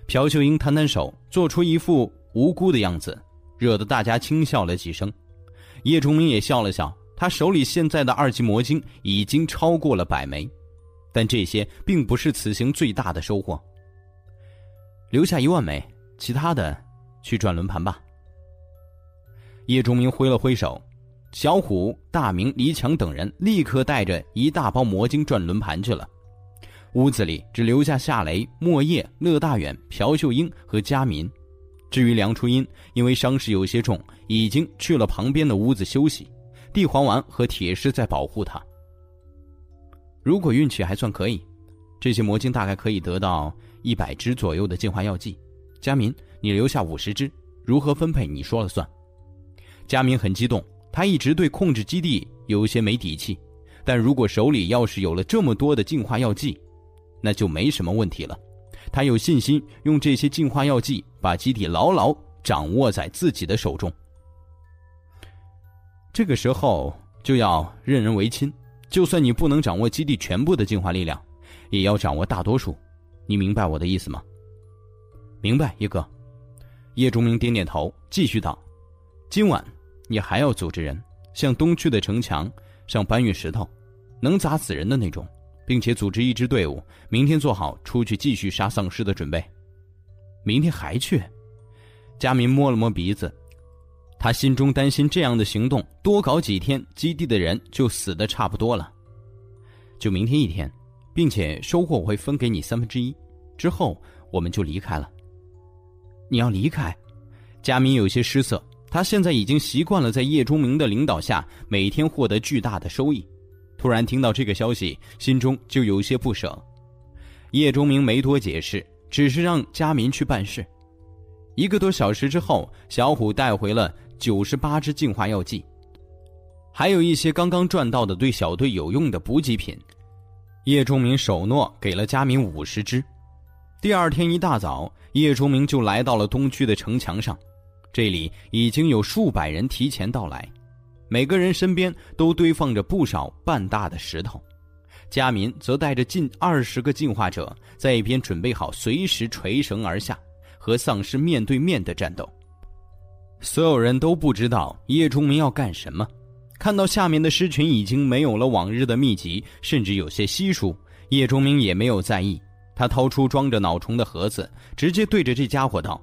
朴秀英摊摊手，做出一副无辜的样子。惹得大家轻笑了几声，叶钟明也笑了笑。他手里现在的二级魔晶已经超过了百枚，但这些并不是此行最大的收获。留下一万枚，其他的去转轮盘吧。叶钟明挥了挥手，小虎、大明、黎强等人立刻带着一大包魔晶转轮盘去了。屋子里只留下夏雷、莫叶、乐大远、朴秀英和佳民。至于梁初音，因为伤势有些重，已经去了旁边的屋子休息。地黄丸和铁狮在保护他。如果运气还算可以，这些魔晶大概可以得到一百支左右的净化药剂。佳民，你留下五十支，如何分配你说了算。佳民很激动，他一直对控制基地有些没底气，但如果手里要是有了这么多的净化药剂，那就没什么问题了。他有信心用这些净化药剂把基地牢牢掌握在自己的手中。这个时候就要任人唯亲，就算你不能掌握基地全部的净化力量，也要掌握大多数。你明白我的意思吗？明白，一哥。叶钟明点点头，继续道：“今晚你还要组织人向东区的城墙上搬运石头，能砸死人的那种。”并且组织一支队伍，明天做好出去继续杀丧尸的准备。明天还去？佳明摸了摸鼻子，他心中担心这样的行动多搞几天，基地的人就死的差不多了。就明天一天，并且收获我会分给你三分之一，之后我们就离开了。你要离开？佳明有些失色，他现在已经习惯了在叶中明的领导下每天获得巨大的收益。突然听到这个消息，心中就有些不舍。叶钟明没多解释，只是让佳民去办事。一个多小时之后，小虎带回了九十八支净化药剂，还有一些刚刚赚到的对小队有用的补给品。叶钟明首诺给了佳民五十支。第二天一大早，叶钟明就来到了东区的城墙上，这里已经有数百人提前到来。每个人身边都堆放着不少半大的石头，佳民则带着近二十个进化者在一边准备好随时垂绳而下，和丧尸面对面的战斗。所有人都不知道叶钟明要干什么，看到下面的尸群已经没有了往日的密集，甚至有些稀疏，叶钟明也没有在意。他掏出装着脑虫的盒子，直接对着这家伙道：“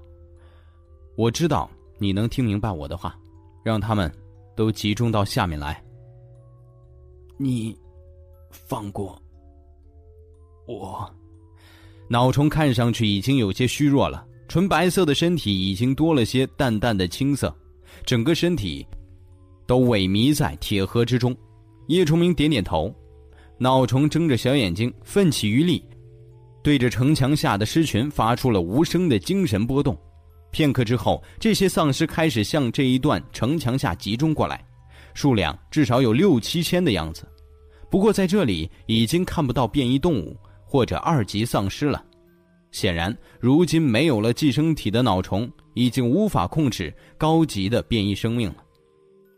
我知道你能听明白我的话，让他们。”都集中到下面来。你放过我。脑虫看上去已经有些虚弱了，纯白色的身体已经多了些淡淡的青色，整个身体都萎靡在铁盒之中。叶崇明点点头，脑虫睁着小眼睛，奋起余力，对着城墙下的尸群发出了无声的精神波动。片刻之后，这些丧尸开始向这一段城墙下集中过来，数量至少有六七千的样子。不过在这里已经看不到变异动物或者二级丧尸了。显然，如今没有了寄生体的脑虫已经无法控制高级的变异生命了。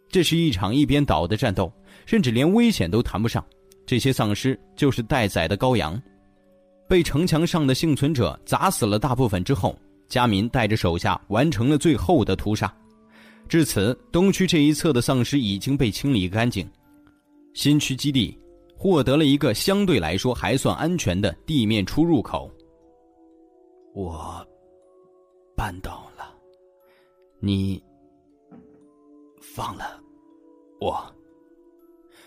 这是一场一边倒的战斗，甚至连危险都谈不上。这些丧尸就是待宰的羔羊。被城墙上的幸存者砸死了大部分之后。佳民带着手下完成了最后的屠杀，至此，东区这一侧的丧尸已经被清理干净，新区基地获得了一个相对来说还算安全的地面出入口。我办到了，你放了我。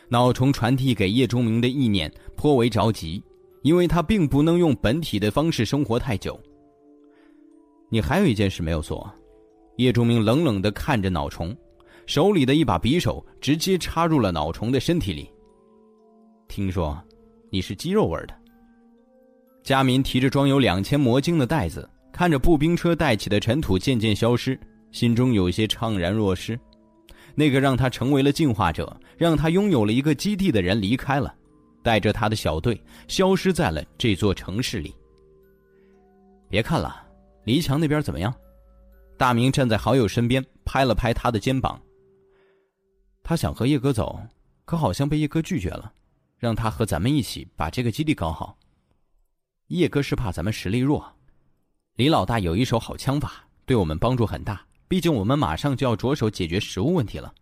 脑虫传递给叶钟明的意念颇为着急，因为他并不能用本体的方式生活太久。你还有一件事没有做，叶钟明冷冷的看着脑虫，手里的一把匕首直接插入了脑虫的身体里。听说你是鸡肉味的。佳民提着装有两千魔晶的袋子，看着步兵车带起的尘土渐渐消失，心中有些怅然若失。那个让他成为了进化者，让他拥有了一个基地的人离开了，带着他的小队消失在了这座城市里。别看了，黎强那边怎么样？大明站在好友身边，拍了拍他的肩膀。他想和叶哥走，可好像被叶哥拒绝了，让他和咱们一起把这个基地搞好。叶哥是怕咱们实力弱，李老大有一手好枪法，对我们帮助很大。毕竟我们马上就要着手解决食物问题了。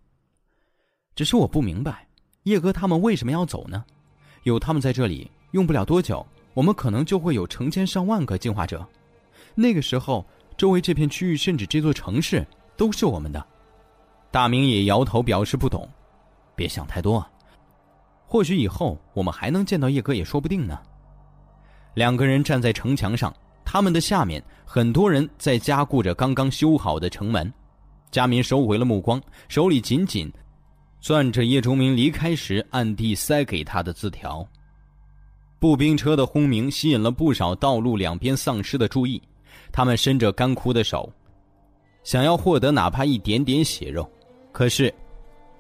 只是我不明白，叶哥他们为什么要走呢？有他们在这里，用不了多久，我们可能就会有成千上万个进化者。那个时候，周围这片区域甚至这座城市都是我们的。大明也摇头表示不懂。别想太多，或许以后我们还能见到叶哥也说不定呢。两个人站在城墙上。他们的下面，很多人在加固着刚刚修好的城门。佳明收回了目光，手里紧紧攥着叶钟明离开时暗地塞给他的字条。步兵车的轰鸣吸引了不少道路两边丧尸的注意，他们伸着干枯的手，想要获得哪怕一点点血肉。可是，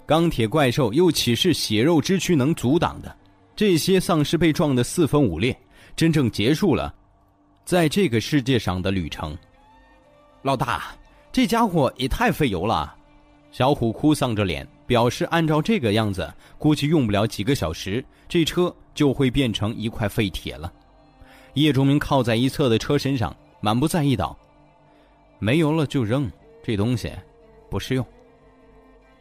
钢铁怪兽又岂是血肉之躯能阻挡的？这些丧尸被撞得四分五裂，真正结束了。在这个世界上的旅程，老大，这家伙也太费油了。小虎哭丧着脸，表示按照这个样子，估计用不了几个小时，这车就会变成一块废铁了。叶忠明靠在一侧的车身上，满不在意道：“没油了就扔，这东西不适用。”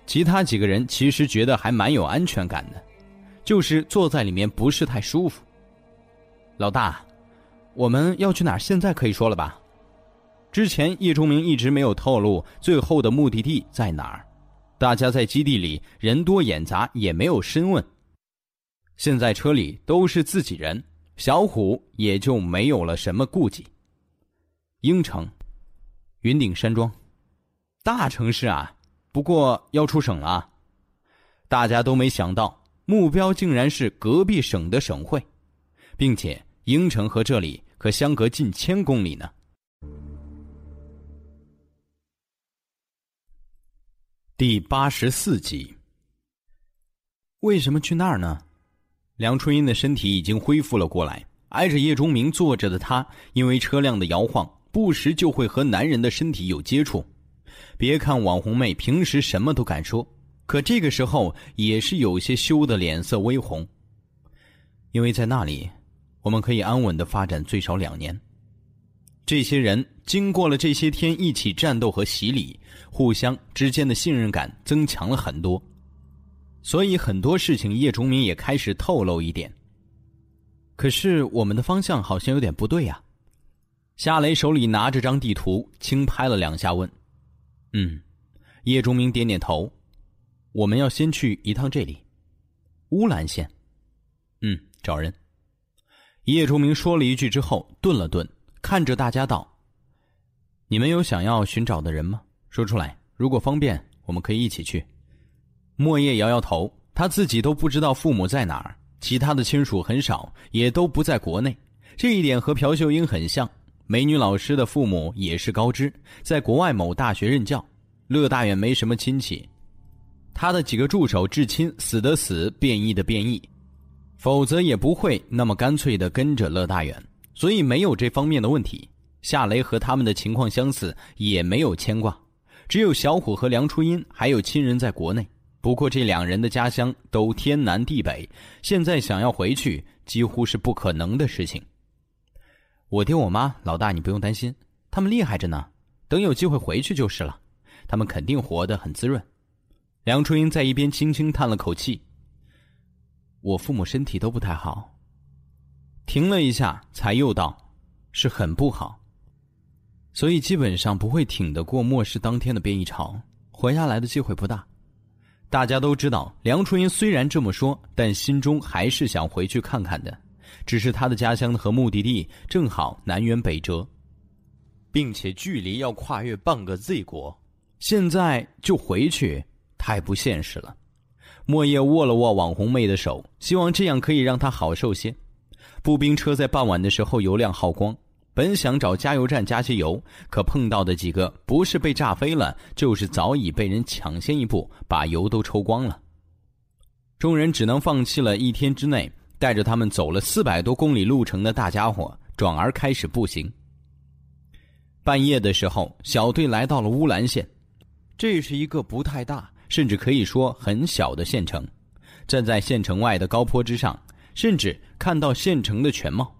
其他几个人其实觉得还蛮有安全感的，就是坐在里面不是太舒服。老大。我们要去哪儿？现在可以说了吧？之前叶钟明一直没有透露最后的目的地在哪儿，大家在基地里人多眼杂，也没有深问。现在车里都是自己人，小虎也就没有了什么顾忌。应城，云顶山庄，大城市啊，不过要出省了。大家都没想到，目标竟然是隔壁省的省会，并且。应城和这里可相隔近千公里呢。第八十四集。为什么去那儿呢？梁春英的身体已经恢复了过来，挨着叶钟明坐着的她，因为车辆的摇晃，不时就会和男人的身体有接触。别看网红妹平时什么都敢说，可这个时候也是有些羞得脸色微红，因为在那里。我们可以安稳的发展最少两年。这些人经过了这些天一起战斗和洗礼，互相之间的信任感增强了很多，所以很多事情叶崇明也开始透露一点。可是我们的方向好像有点不对呀。夏雷手里拿着张地图，轻拍了两下，问：“嗯。”叶钟明点点头：“我们要先去一趟这里，乌兰县。嗯，找人。”叶钟明说了一句之后，顿了顿，看着大家道：“你们有想要寻找的人吗？说出来，如果方便，我们可以一起去。”莫叶摇摇头，他自己都不知道父母在哪儿，其他的亲属很少，也都不在国内。这一点和朴秀英很像。美女老师的父母也是高知，在国外某大学任教。乐大远没什么亲戚，他的几个助手至亲死的死，变异的变异。否则也不会那么干脆的跟着乐大远，所以没有这方面的问题。夏雷和他们的情况相似，也没有牵挂。只有小虎和梁初音还有亲人在国内，不过这两人的家乡都天南地北，现在想要回去几乎是不可能的事情。我爹我妈老大你不用担心，他们厉害着呢，等有机会回去就是了，他们肯定活得很滋润。梁初音在一边轻轻叹了口气。我父母身体都不太好。停了一下，才又道：“是很不好，所以基本上不会挺得过末世当天的变异潮，活下来的机会不大。大家都知道，梁初云虽然这么说，但心中还是想回去看看的。只是他的家乡和目的地正好南辕北辙，并且距离要跨越半个 Z 国，现在就回去太不现实了。莫叶握了握网红妹的手，希望这样可以让她好受些。步兵车在傍晚的时候油量耗光，本想找加油站加些油，可碰到的几个不是被炸飞了，就是早已被人抢先一步把油都抽光了。众人只能放弃了一天之内。带着他们走了四百多公里路程的大家伙，转而开始步行。半夜的时候，小队来到了乌兰县，这是一个不太大，甚至可以说很小的县城。站在县城外的高坡之上，甚至看到县城的全貌。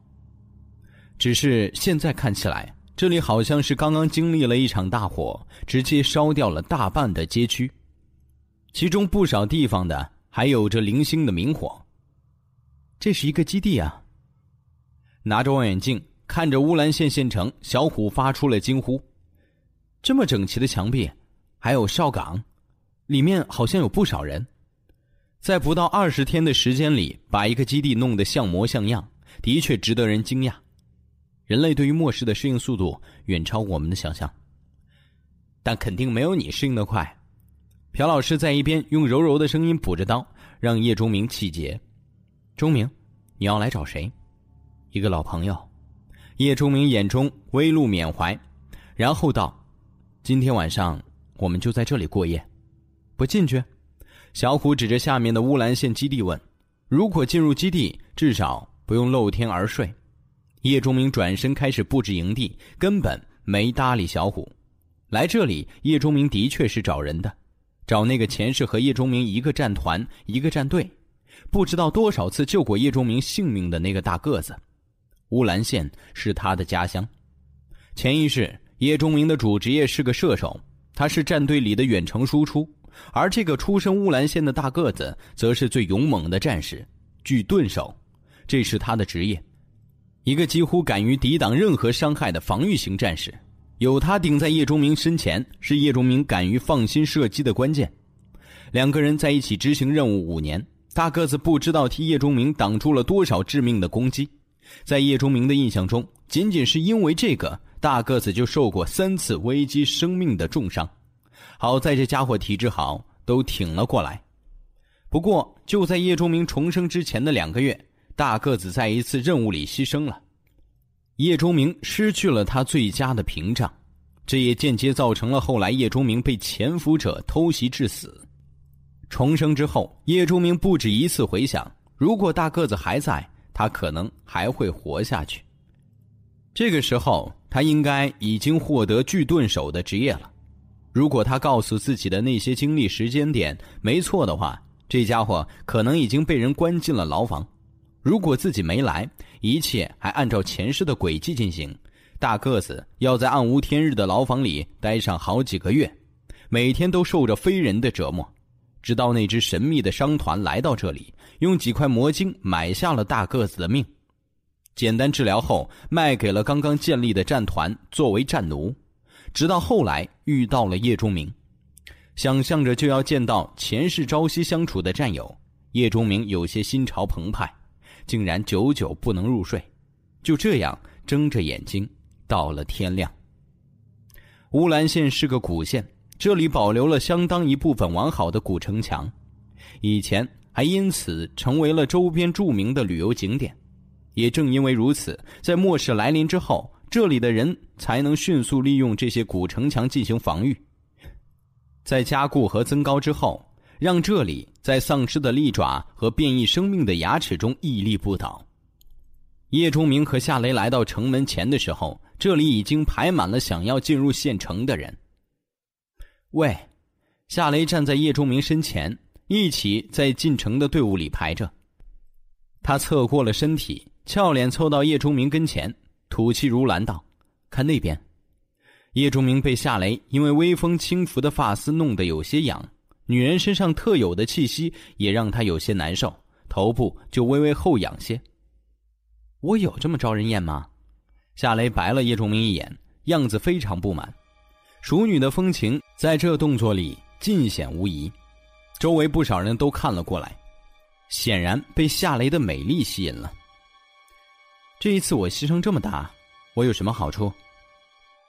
只是现在看起来，这里好像是刚刚经历了一场大火，直接烧掉了大半的街区，其中不少地方的还有着零星的明火。这是一个基地啊！拿着望远镜看着乌兰县县城，小虎发出了惊呼：“这么整齐的墙壁，还有哨岗，里面好像有不少人。在不到二十天的时间里，把一个基地弄得像模像样，的确值得人惊讶。人类对于末世的适应速度远超我们的想象，但肯定没有你适应的快。”朴老师在一边用柔柔的声音补着刀，让叶钟明气结。钟明，你要来找谁？一个老朋友。叶钟明眼中微露缅怀，然后道：“今天晚上我们就在这里过夜，不进去？”小虎指着下面的乌兰县基地问：“如果进入基地，至少不用露天而睡。”叶钟明转身开始布置营地，根本没搭理小虎。来这里，叶钟明的确是找人的，找那个前世和叶钟明一个战团、一个战队。不知道多少次救过叶钟明性命的那个大个子，乌兰县是他的家乡。前一世，叶钟明的主职业是个射手，他是战队里的远程输出；而这个出身乌兰县的大个子，则是最勇猛的战士——巨盾手，这是他的职业。一个几乎敢于抵挡任何伤害的防御型战士，有他顶在叶钟明身前，是叶钟明敢于放心射击的关键。两个人在一起执行任务五年。大个子不知道替叶钟明挡住了多少致命的攻击，在叶钟明的印象中，仅仅是因为这个大个子就受过三次危及生命的重伤。好在这家伙体质好，都挺了过来。不过就在叶钟明重生之前的两个月，大个子在一次任务里牺牲了，叶钟明失去了他最佳的屏障，这也间接造成了后来叶钟明被潜伏者偷袭致死。重生之后，叶钟明不止一次回想：如果大个子还在，他可能还会活下去。这个时候，他应该已经获得巨盾手的职业了。如果他告诉自己的那些经历时间点没错的话，这家伙可能已经被人关进了牢房。如果自己没来，一切还按照前世的轨迹进行，大个子要在暗无天日的牢房里待上好几个月，每天都受着非人的折磨。直到那支神秘的商团来到这里，用几块魔晶买下了大个子的命，简单治疗后卖给了刚刚建立的战团作为战奴。直到后来遇到了叶钟明，想象着就要见到前世朝夕相处的战友，叶钟明有些心潮澎湃，竟然久久不能入睡。就这样睁着眼睛到了天亮。乌兰县是个古县。这里保留了相当一部分完好的古城墙，以前还因此成为了周边著名的旅游景点。也正因为如此，在末世来临之后，这里的人才能迅速利用这些古城墙进行防御。在加固和增高之后，让这里在丧尸的利爪和变异生命的牙齿中屹立不倒。叶钟明和夏雷来到城门前的时候，这里已经排满了想要进入县城的人。喂，夏雷站在叶钟明身前，一起在进城的队伍里排着。他侧过了身体，俏脸凑到叶钟明跟前，吐气如兰道：“看那边。”叶钟明被夏雷因为微风轻拂的发丝弄得有些痒，女人身上特有的气息也让他有些难受，头部就微微后仰些。我有这么招人厌吗？夏雷白了叶钟明一眼，样子非常不满。熟女的风情在这动作里尽显无疑，周围不少人都看了过来，显然被夏雷的美丽吸引了。这一次我牺牲这么大，我有什么好处？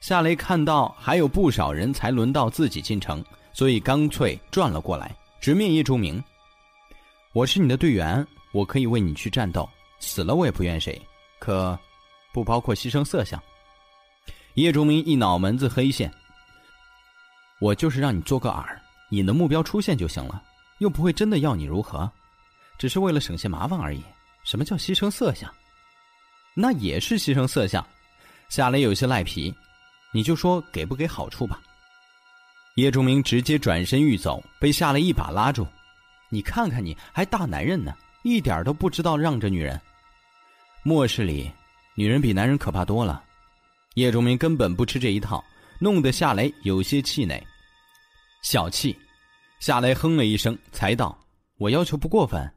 夏雷看到还有不少人才轮到自己进城，所以干脆转了过来，直面叶钟明。我是你的队员，我可以为你去战斗，死了我也不怨谁，可不包括牺牲色相。叶钟明一脑门子黑线。我就是让你做个饵，引的目标出现就行了，又不会真的要你如何，只是为了省些麻烦而已。什么叫牺牲色相？那也是牺牲色相。夏雷有些赖皮，你就说给不给好处吧。叶仲明直接转身欲走，被夏雷一把拉住。你看看你还大男人呢，一点都不知道让着女人。末世里，女人比男人可怕多了。叶仲明根本不吃这一套，弄得夏雷有些气馁。小气，夏雷哼了一声，才道：“我要求不过分。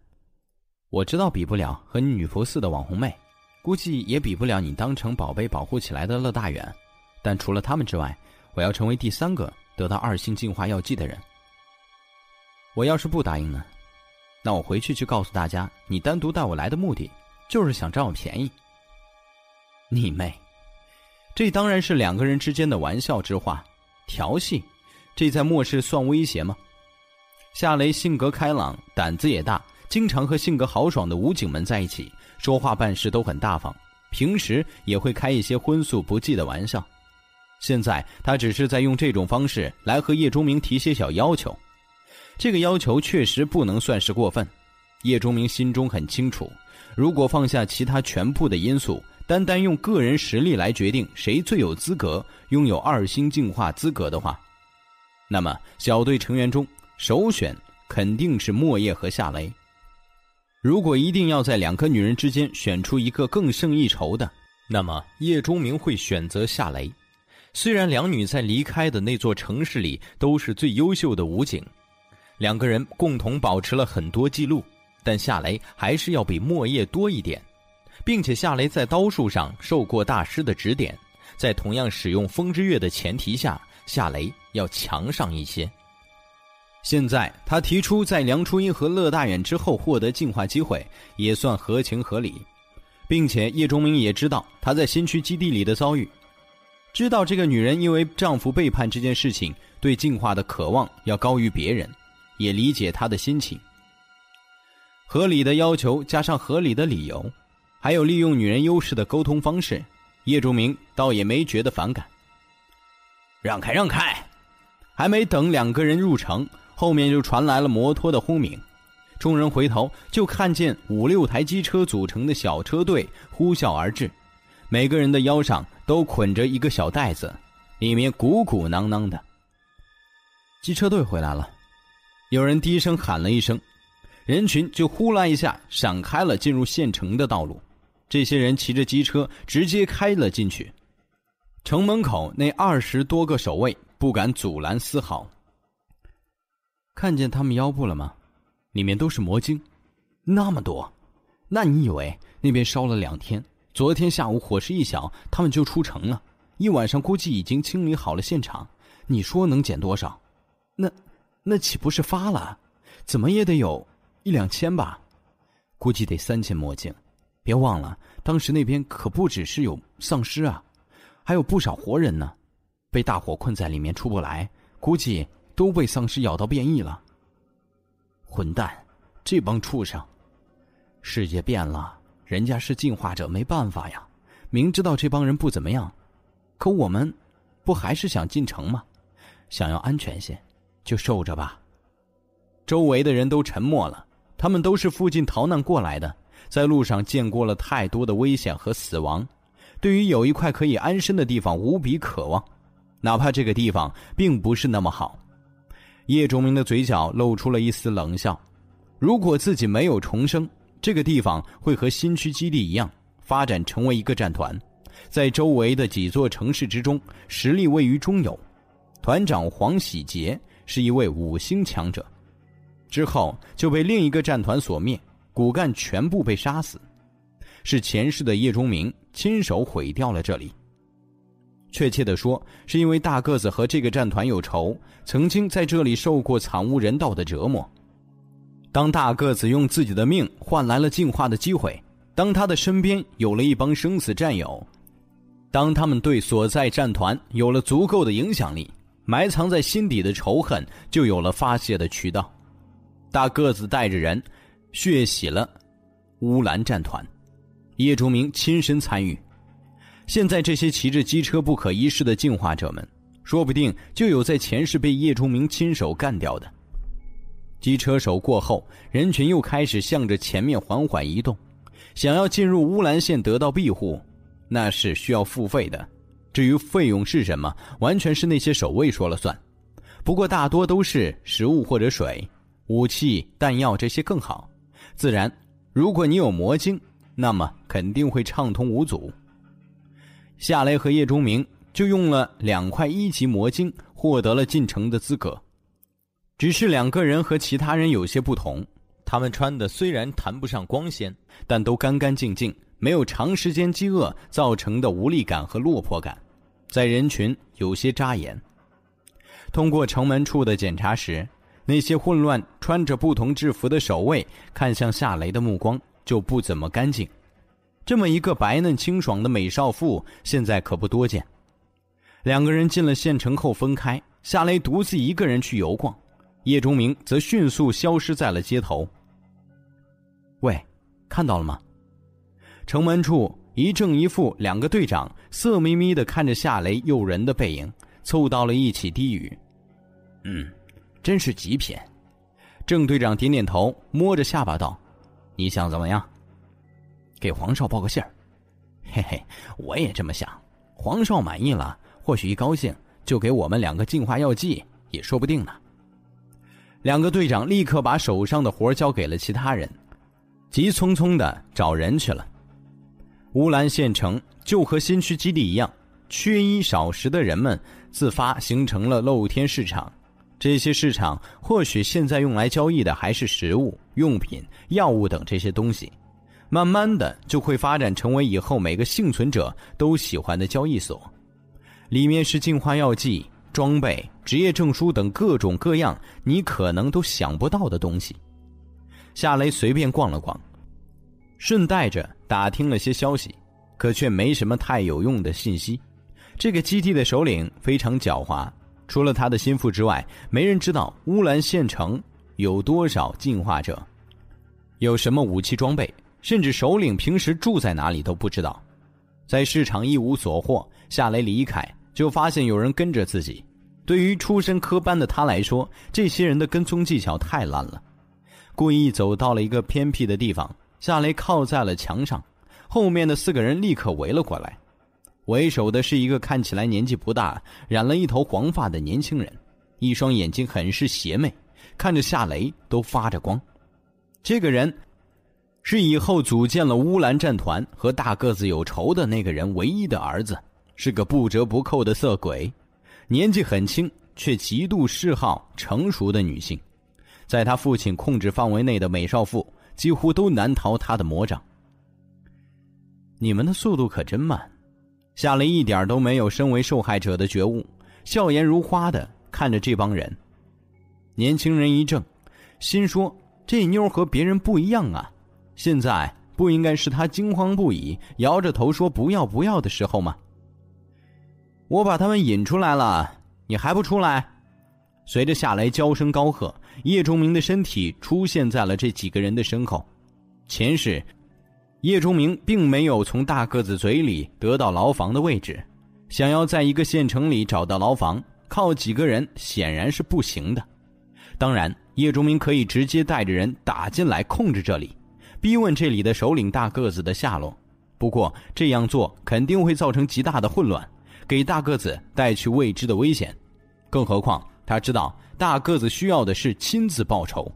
我知道比不了和你女仆似的网红妹，估计也比不了你当成宝贝保护起来的乐大远。但除了他们之外，我要成为第三个得到二星进化药剂的人。我要是不答应呢？那我回去就告诉大家，你单独带我来的目的，就是想占我便宜。你妹！这当然是两个人之间的玩笑之话，调戏。”这在末世算威胁吗？夏雷性格开朗，胆子也大，经常和性格豪爽的武警们在一起，说话办事都很大方，平时也会开一些荤素不忌的玩笑。现在他只是在用这种方式来和叶忠明提些小要求，这个要求确实不能算是过分。叶忠明心中很清楚，如果放下其他全部的因素，单单用个人实力来决定谁最有资格拥有二星进化资格的话。那么，小队成员中首选肯定是莫叶和夏雷。如果一定要在两个女人之间选出一个更胜一筹的，那么叶钟明会选择夏雷。虽然两女在离开的那座城市里都是最优秀的武警，两个人共同保持了很多记录，但夏雷还是要比莫叶多一点，并且夏雷在刀术上受过大师的指点，在同样使用风之月的前提下。夏雷要强上一些。现在他提出在梁初音和乐大远之后获得进化机会，也算合情合理，并且叶钟明也知道他在新区基地里的遭遇，知道这个女人因为丈夫背叛这件事情对进化的渴望要高于别人，也理解她的心情。合理的要求加上合理的理由，还有利用女人优势的沟通方式，叶钟明倒也没觉得反感。让开，让开！还没等两个人入城，后面就传来了摩托的轰鸣。众人回头，就看见五六台机车组成的小车队呼啸而至，每个人的腰上都捆着一个小袋子，里面鼓鼓囊囊的。机车队回来了，有人低声喊了一声，人群就呼啦一下闪开了进入县城的道路。这些人骑着机车直接开了进去。城门口那二十多个守卫不敢阻拦丝毫。看见他们腰部了吗？里面都是魔晶，那么多，那你以为那边烧了两天？昨天下午火势一小，他们就出城了。一晚上估计已经清理好了现场。你说能减多少？那，那岂不是发了？怎么也得有一两千吧？估计得三千魔晶。别忘了，当时那边可不只是有丧尸啊。还有不少活人呢，被大火困在里面出不来，估计都被丧尸咬到变异了。混蛋，这帮畜生！世界变了，人家是进化者，没办法呀。明知道这帮人不怎么样，可我们不还是想进城吗？想要安全些，就受着吧。周围的人都沉默了，他们都是附近逃难过来的，在路上见过了太多的危险和死亡。对于有一块可以安身的地方无比渴望，哪怕这个地方并不是那么好。叶钟明的嘴角露出了一丝冷笑。如果自己没有重生，这个地方会和新区基地一样发展成为一个战团，在周围的几座城市之中实力位于中游。团长黄喜杰是一位五星强者，之后就被另一个战团所灭，骨干全部被杀死。是前世的叶钟明亲手毁掉了这里。确切的说，是因为大个子和这个战团有仇，曾经在这里受过惨无人道的折磨，当大个子用自己的命换来了进化的机会，当他的身边有了一帮生死战友，当他们对所在战团有了足够的影响力，埋藏在心底的仇恨就有了发泄的渠道。大个子带着人血洗了乌兰战团，叶钟明亲身参与。现在这些骑着机车不可一世的进化者们，说不定就有在前世被叶钟明亲手干掉的。机车手过后，人群又开始向着前面缓缓移动。想要进入乌兰县得到庇护，那是需要付费的。至于费用是什么，完全是那些守卫说了算。不过大多都是食物或者水、武器、弹药这些更好。自然，如果你有魔晶，那么肯定会畅通无阻。夏雷和叶钟明就用了两块一级魔晶，获得了进城的资格。只是两个人和其他人有些不同，他们穿的虽然谈不上光鲜，但都干干净净，没有长时间饥饿造成的无力感和落魄感，在人群有些扎眼。通过城门处的检查时，那些混乱穿着不同制服的守卫看向夏雷的目光就不怎么干净。这么一个白嫩清爽的美少妇，现在可不多见。两个人进了县城后分开，夏雷独自一个人去游逛。叶钟明则迅速消失在了街头。喂，看到了吗？城门处一正一负两个队长色眯眯的看着夏雷诱人的背影，凑到了一起低语：“嗯，真是极品。”郑队长点点头，摸着下巴道：“你想怎么样？给皇少报个信儿？嘿嘿，我也这么想。皇少满意了，或许一高兴就给我们两个净化药剂，也说不定呢。”两个队长立刻把手上的活交给了其他人，急匆匆的找人去了。乌兰县城就和新区基地一样，缺衣少食的人们自发形成了露天市场。这些市场或许现在用来交易的还是食物、用品、药物等这些东西，慢慢的就会发展成为以后每个幸存者都喜欢的交易所。里面是净化药剂。装备、职业证书等各种各样你可能都想不到的东西，夏雷随便逛了逛，顺带着打听了些消息，可却没什么太有用的信息。这个基地的首领非常狡猾，除了他的心腹之外，没人知道乌兰县城有多少进化者，有什么武器装备，甚至首领平时住在哪里都不知道。在市场一无所获，夏雷离开。就发现有人跟着自己，对于出身科班的他来说，这些人的跟踪技巧太烂了。故意走到了一个偏僻的地方，夏雷靠在了墙上，后面的四个人立刻围了过来。为首的是一个看起来年纪不大、染了一头黄发的年轻人，一双眼睛很是邪魅，看着夏雷都发着光。这个人是以后组建了乌兰战团和大个子有仇的那个人唯一的儿子。是个不折不扣的色鬼，年纪很轻却极度嗜好成熟的女性，在他父亲控制范围内的美少妇几乎都难逃他的魔掌。你们的速度可真慢，夏雷一点都没有身为受害者的觉悟，笑颜如花的看着这帮人。年轻人一怔，心说这妞和别人不一样啊，现在不应该是他惊慌不已、摇着头说不要不要的时候吗？我把他们引出来了，你还不出来？随着夏雷娇声高喝，叶钟明的身体出现在了这几个人的身后。前世，叶钟明并没有从大个子嘴里得到牢房的位置，想要在一个县城里找到牢房，靠几个人显然是不行的。当然，叶钟明可以直接带着人打进来控制这里，逼问这里的首领大个子的下落。不过这样做肯定会造成极大的混乱。给大个子带去未知的危险，更何况他知道大个子需要的是亲自报仇，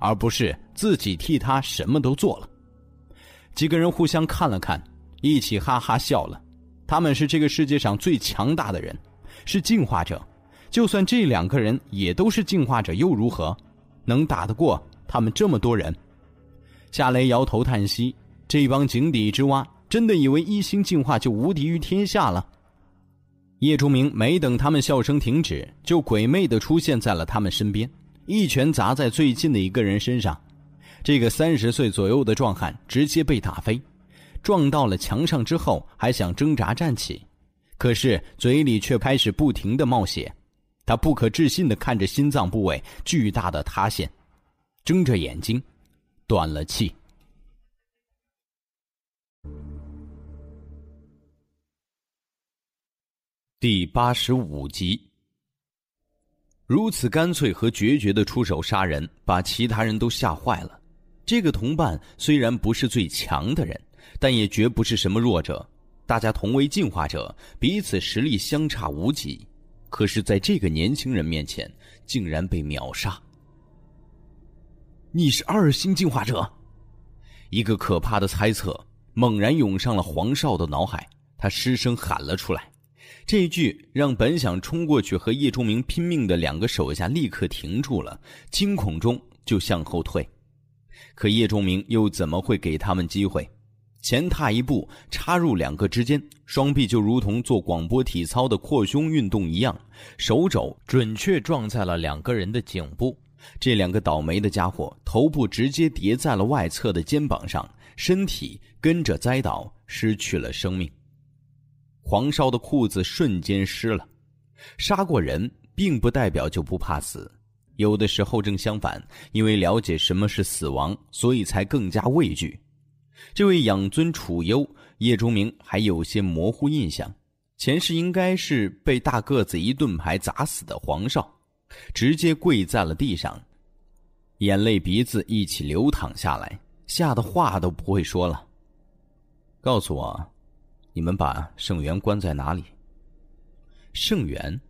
而不是自己替他什么都做了。几个人互相看了看，一起哈哈笑了。他们是这个世界上最强大的人，是进化者。就算这两个人也都是进化者，又如何？能打得过他们这么多人？夏雷摇头叹息：这帮井底之蛙，真的以为一星进化就无敌于天下了？叶钟明没等他们笑声停止，就鬼魅的出现在了他们身边，一拳砸在最近的一个人身上。这个三十岁左右的壮汉直接被打飞，撞到了墙上之后还想挣扎站起，可是嘴里却开始不停的冒血。他不可置信的看着心脏部位巨大的塌陷，睁着眼睛，断了气。第八十五集。如此干脆和决绝的出手杀人，把其他人都吓坏了。这个同伴虽然不是最强的人，但也绝不是什么弱者。大家同为进化者，彼此实力相差无几，可是，在这个年轻人面前，竟然被秒杀。你是二星进化者？一个可怕的猜测猛然涌上了黄少的脑海，他失声喊了出来。这一句让本想冲过去和叶钟明拼命的两个手下立刻停住了，惊恐中就向后退。可叶钟明又怎么会给他们机会？前踏一步，插入两个之间，双臂就如同做广播体操的扩胸运动一样，手肘准确撞在了两个人的颈部。这两个倒霉的家伙头部直接叠在了外侧的肩膀上，身体跟着栽倒，失去了生命。黄少的裤子瞬间湿了。杀过人，并不代表就不怕死。有的时候正相反，因为了解什么是死亡，所以才更加畏惧。这位养尊处优，叶钟明还有些模糊印象。前世应该是被大个子一盾牌砸死的黄少，直接跪在了地上，眼泪鼻子一起流淌下来，吓得话都不会说了。告诉我，你们把盛元关在哪里？盛元，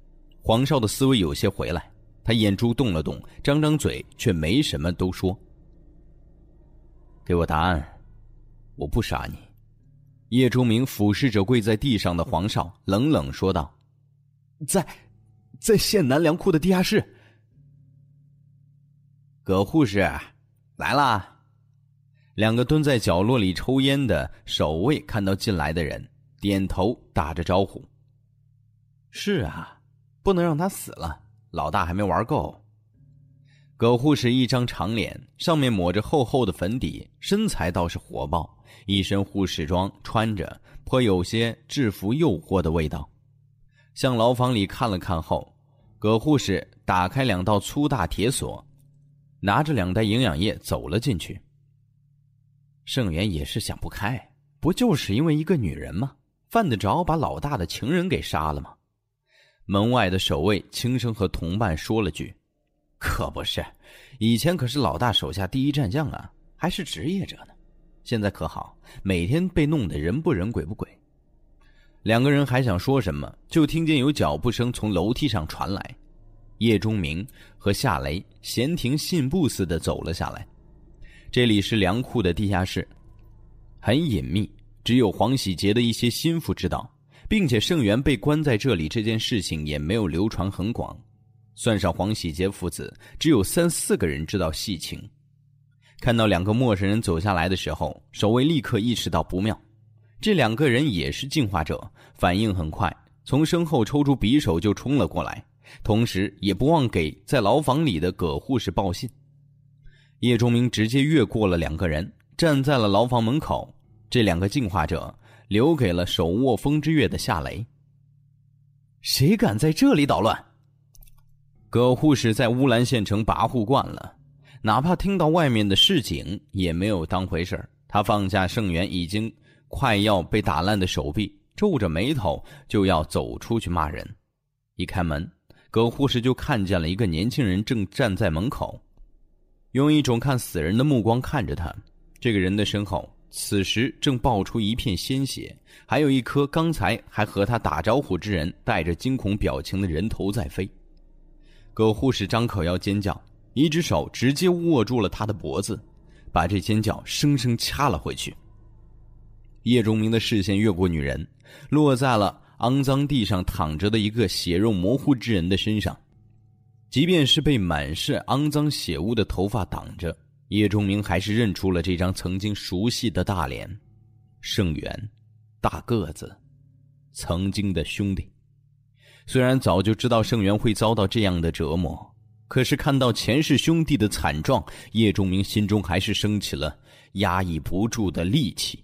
黄少的思维有些回来。他眼珠动了动，张张嘴，却没什么都说。给我答案，我不杀你。叶钟明俯视着跪在地上的黄少，冷冷说道：“在，在县南粮库的地下室。”葛护士，来啦！两个蹲在角落里抽烟的守卫看到进来的人，点头打着招呼：“是啊，不能让他死了。”老大还没玩够。葛护士一张长脸，上面抹着厚厚的粉底，身材倒是火爆，一身护士装穿着，颇有些制服诱惑的味道。向牢房里看了看后，葛护士打开两道粗大铁锁，拿着两袋营养液走了进去。盛元也是想不开，不就是因为一个女人吗？犯得着把老大的情人给杀了吗？门外的守卫轻声和同伴说了句：“可不是，以前可是老大手下第一战将啊，还是职业者呢。现在可好，每天被弄得人不人鬼不鬼。”两个人还想说什么，就听见有脚步声从楼梯上传来。叶钟明和夏雷闲庭信步似的走了下来。这里是粮库的地下室，很隐秘，只有黄喜杰的一些心腹知道。并且盛元被关在这里这件事情也没有流传很广，算上黄喜杰父子，只有三四个人知道细情。看到两个陌生人走下来的时候，守卫立刻意识到不妙。这两个人也是进化者，反应很快，从身后抽出匕首就冲了过来，同时也不忘给在牢房里的葛护士报信。叶钟明直接越过了两个人，站在了牢房门口。这两个进化者。留给了手握风之月的夏雷。谁敢在这里捣乱？葛护士在乌兰县城跋扈惯了，哪怕听到外面的市井，也没有当回事他放下盛元已经快要被打烂的手臂，皱着眉头就要走出去骂人。一开门，葛护士就看见了一个年轻人正站在门口，用一种看死人的目光看着他。这个人的身后。此时正爆出一片鲜血，还有一颗刚才还和他打招呼之人带着惊恐表情的人头在飞。葛护士张口要尖叫，一只手直接握住了他的脖子，把这尖叫生生掐了回去。叶钟明的视线越过女人，落在了肮脏地上躺着的一个血肉模糊之人的身上，即便是被满是肮脏血污的头发挡着。叶钟明还是认出了这张曾经熟悉的大脸，盛元，大个子，曾经的兄弟。虽然早就知道盛元会遭到这样的折磨，可是看到前世兄弟的惨状，叶仲明心中还是升起了压抑不住的戾气。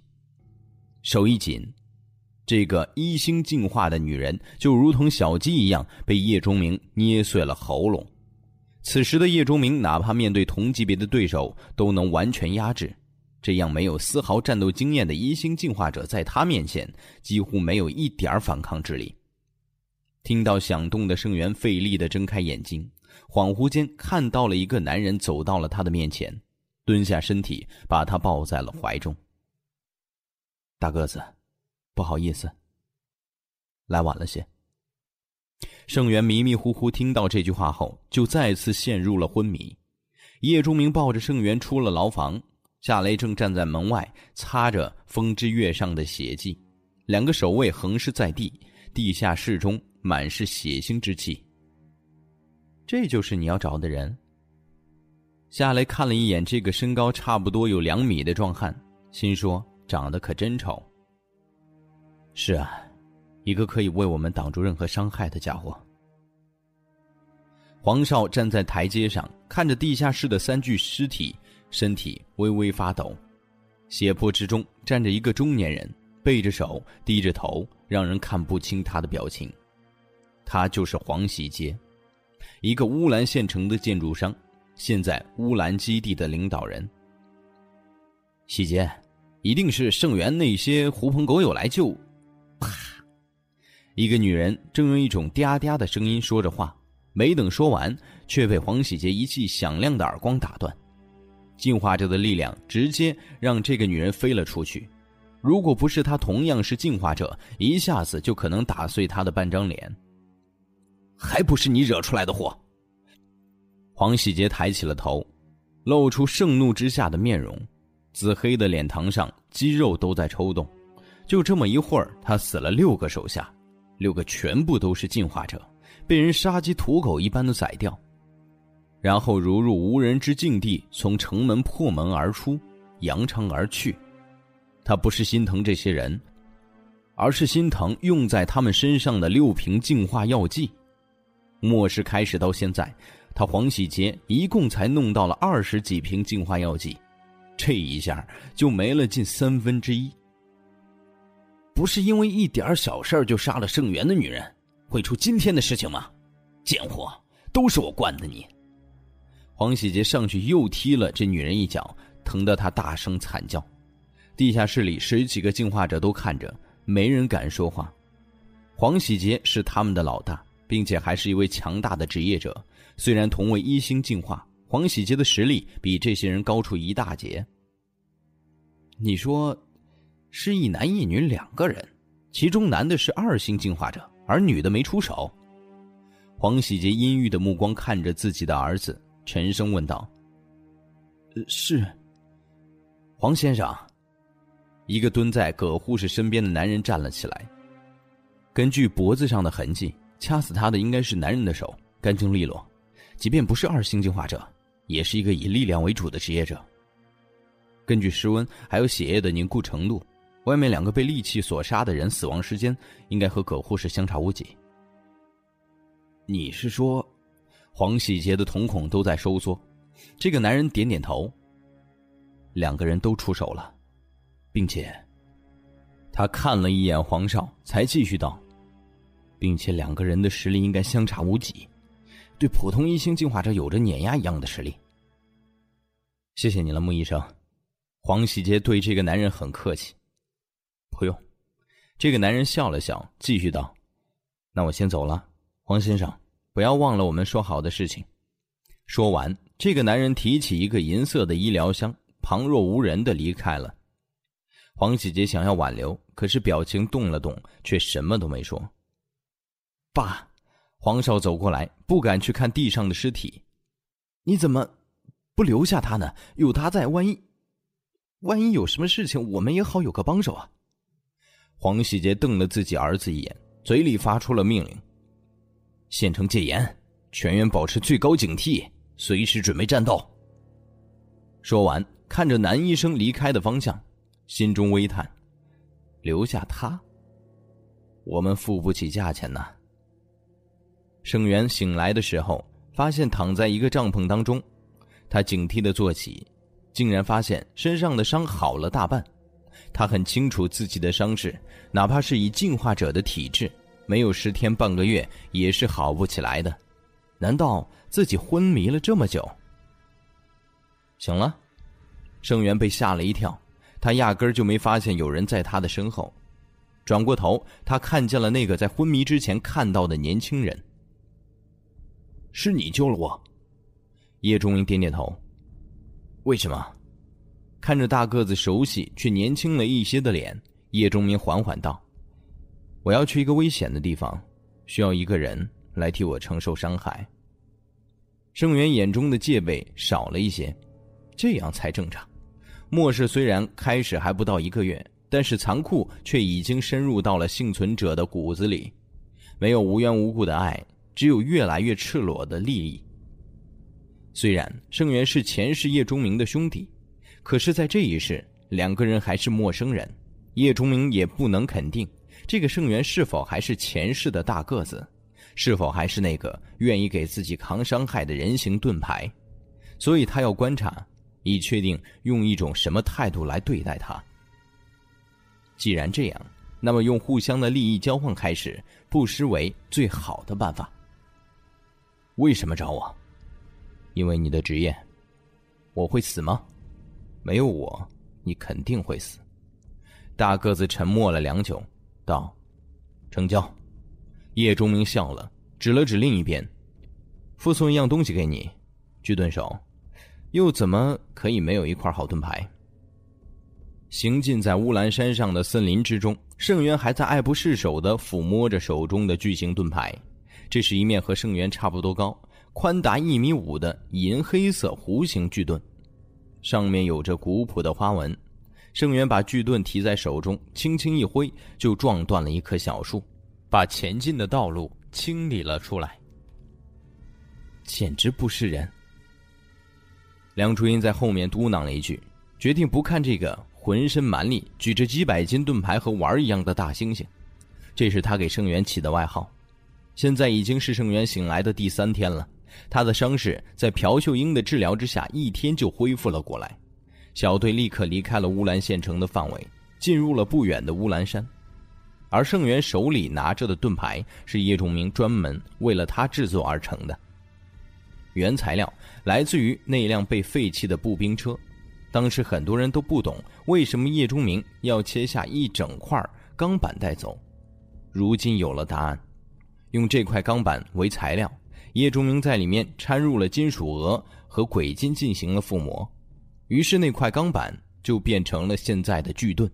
手一紧，这个一星进化的女人就如同小鸡一样，被叶钟明捏碎了喉咙。此时的叶钟明，哪怕面对同级别的对手，都能完全压制。这样没有丝毫战斗经验的一星进化者，在他面前几乎没有一点反抗之力。听到响动的圣元费力的睁开眼睛，恍惚间看到了一个男人走到了他的面前，蹲下身体，把他抱在了怀中。大个子，不好意思，来晚了些。盛元迷迷糊糊听到这句话后，就再次陷入了昏迷。叶钟明抱着盛元出了牢房，夏雷正站在门外擦着风之月上的血迹，两个守卫横尸在地，地下室中满是血腥之气。这就是你要找的人。夏雷看了一眼这个身高差不多有两米的壮汉，心说：长得可真丑。是啊。一个可以为我们挡住任何伤害的家伙。黄少站在台阶上，看着地下室的三具尸体，身体微微发抖。血泊之中站着一个中年人，背着手，低着头，让人看不清他的表情。他就是黄喜杰，一个乌兰县城的建筑商，现在乌兰基地的领导人。喜杰，一定是盛元那些狐朋狗友来救。啪一个女人正用一种嗲嗲的声音说着话，没等说完，却被黄喜杰一记响亮的耳光打断。进化者的力量直接让这个女人飞了出去，如果不是她同样是进化者，一下子就可能打碎她的半张脸。还不是你惹出来的祸！黄喜杰抬起了头，露出盛怒之下的面容，紫黑的脸膛上肌肉都在抽动。就这么一会儿，他死了六个手下。六个全部都是进化者，被人杀鸡屠狗一般的宰掉，然后如入无人之境地，从城门破门而出，扬长而去。他不是心疼这些人，而是心疼用在他们身上的六瓶净化药剂。末世开始到现在，他黄喜杰一共才弄到了二十几瓶净化药剂，这一下就没了近三分之一。不是因为一点小事就杀了盛元的女人，会出今天的事情吗？贱货，都是我惯的你！黄喜杰上去又踢了这女人一脚，疼得她大声惨叫。地下室里十几个进化者都看着，没人敢说话。黄喜杰是他们的老大，并且还是一位强大的职业者。虽然同为一星进化，黄喜杰的实力比这些人高出一大截。你说？是一男一女两个人，其中男的是二星进化者，而女的没出手。黄喜杰阴郁的目光看着自己的儿子，沉声问道：“是，黄先生。”一个蹲在葛护士身边的男人站了起来。根据脖子上的痕迹，掐死他的应该是男人的手，干净利落。即便不是二星进化者，也是一个以力量为主的职业者。根据室温还有血液的凝固程度。外面两个被利器所杀的人死亡时间应该和葛护士相差无几。你是说，黄喜杰的瞳孔都在收缩。这个男人点点头。两个人都出手了，并且，他看了一眼黄少，才继续道，并且两个人的实力应该相差无几，对普通一星进化者有着碾压一样的实力。谢谢你了，穆医生。黄喜杰对这个男人很客气。不用，这个男人笑了笑，继续道：“那我先走了，黄先生，不要忘了我们说好的事情。”说完，这个男人提起一个银色的医疗箱，旁若无人的离开了。黄喜杰想要挽留，可是表情动了动，却什么都没说。爸，黄少走过来，不敢去看地上的尸体。你怎么不留下他呢？有他在，万一万一有什么事情，我们也好有个帮手啊。黄喜杰瞪了自己儿子一眼，嘴里发出了命令：“县城戒严，全员保持最高警惕，随时准备战斗。”说完，看着男医生离开的方向，心中微叹：“留下他，我们付不起价钱呐。”盛元醒来的时候，发现躺在一个帐篷当中。他警惕的坐起，竟然发现身上的伤好了大半。他很清楚自己的伤势，哪怕是以进化者的体质，没有十天半个月也是好不起来的。难道自己昏迷了这么久？醒了，盛元被吓了一跳，他压根儿就没发现有人在他的身后。转过头，他看见了那个在昏迷之前看到的年轻人。是你救了我。叶中明点点头。为什么？看着大个子熟悉却年轻了一些的脸，叶中明缓缓道：“我要去一个危险的地方，需要一个人来替我承受伤害。”盛元眼中的戒备少了一些，这样才正常。末世虽然开始还不到一个月。但是残酷却已经深入到了幸存者的骨子里，没有无缘无故的爱，只有越来越赤裸的利益。虽然盛元是前世叶钟明的兄弟，可是，在这一世，两个人还是陌生人。叶钟明也不能肯定这个盛元是否还是前世的大个子，是否还是那个愿意给自己扛伤害的人形盾牌，所以他要观察，以确定用一种什么态度来对待他。既然这样，那么用互相的利益交换开始，不失为最好的办法。为什么找我？因为你的职业。我会死吗？没有我，你肯定会死。大个子沉默了良久，道：“成交。”叶钟明笑了，指了指另一边：“附送一样东西给你，巨盾手。又怎么可以没有一块好盾牌？”行进在乌兰山上的森林之中，圣元还在爱不释手的抚摸着手中的巨型盾牌。这是一面和圣元差不多高、宽达一米五的银黑色弧形巨盾，上面有着古朴的花纹。圣元把巨盾提在手中，轻轻一挥，就撞断了一棵小树，把前进的道路清理了出来。简直不是人！梁初音在后面嘟囔了一句，决定不看这个。浑身蛮力、举着几百斤盾牌和玩一样的大猩猩，这是他给盛元起的外号。现在已经是盛元醒来的第三天了，他的伤势在朴秀英的治疗之下，一天就恢复了过来。小队立刻离开了乌兰县城的范围，进入了不远的乌兰山。而盛元手里拿着的盾牌是叶仲明专门为了他制作而成的，原材料来自于那辆被废弃的步兵车。当时很多人都不懂为什么叶钟明要切下一整块钢板带走，如今有了答案。用这块钢板为材料，叶钟明在里面掺入了金属鹅和鬼金进行了覆膜，于是那块钢板就变成了现在的巨盾。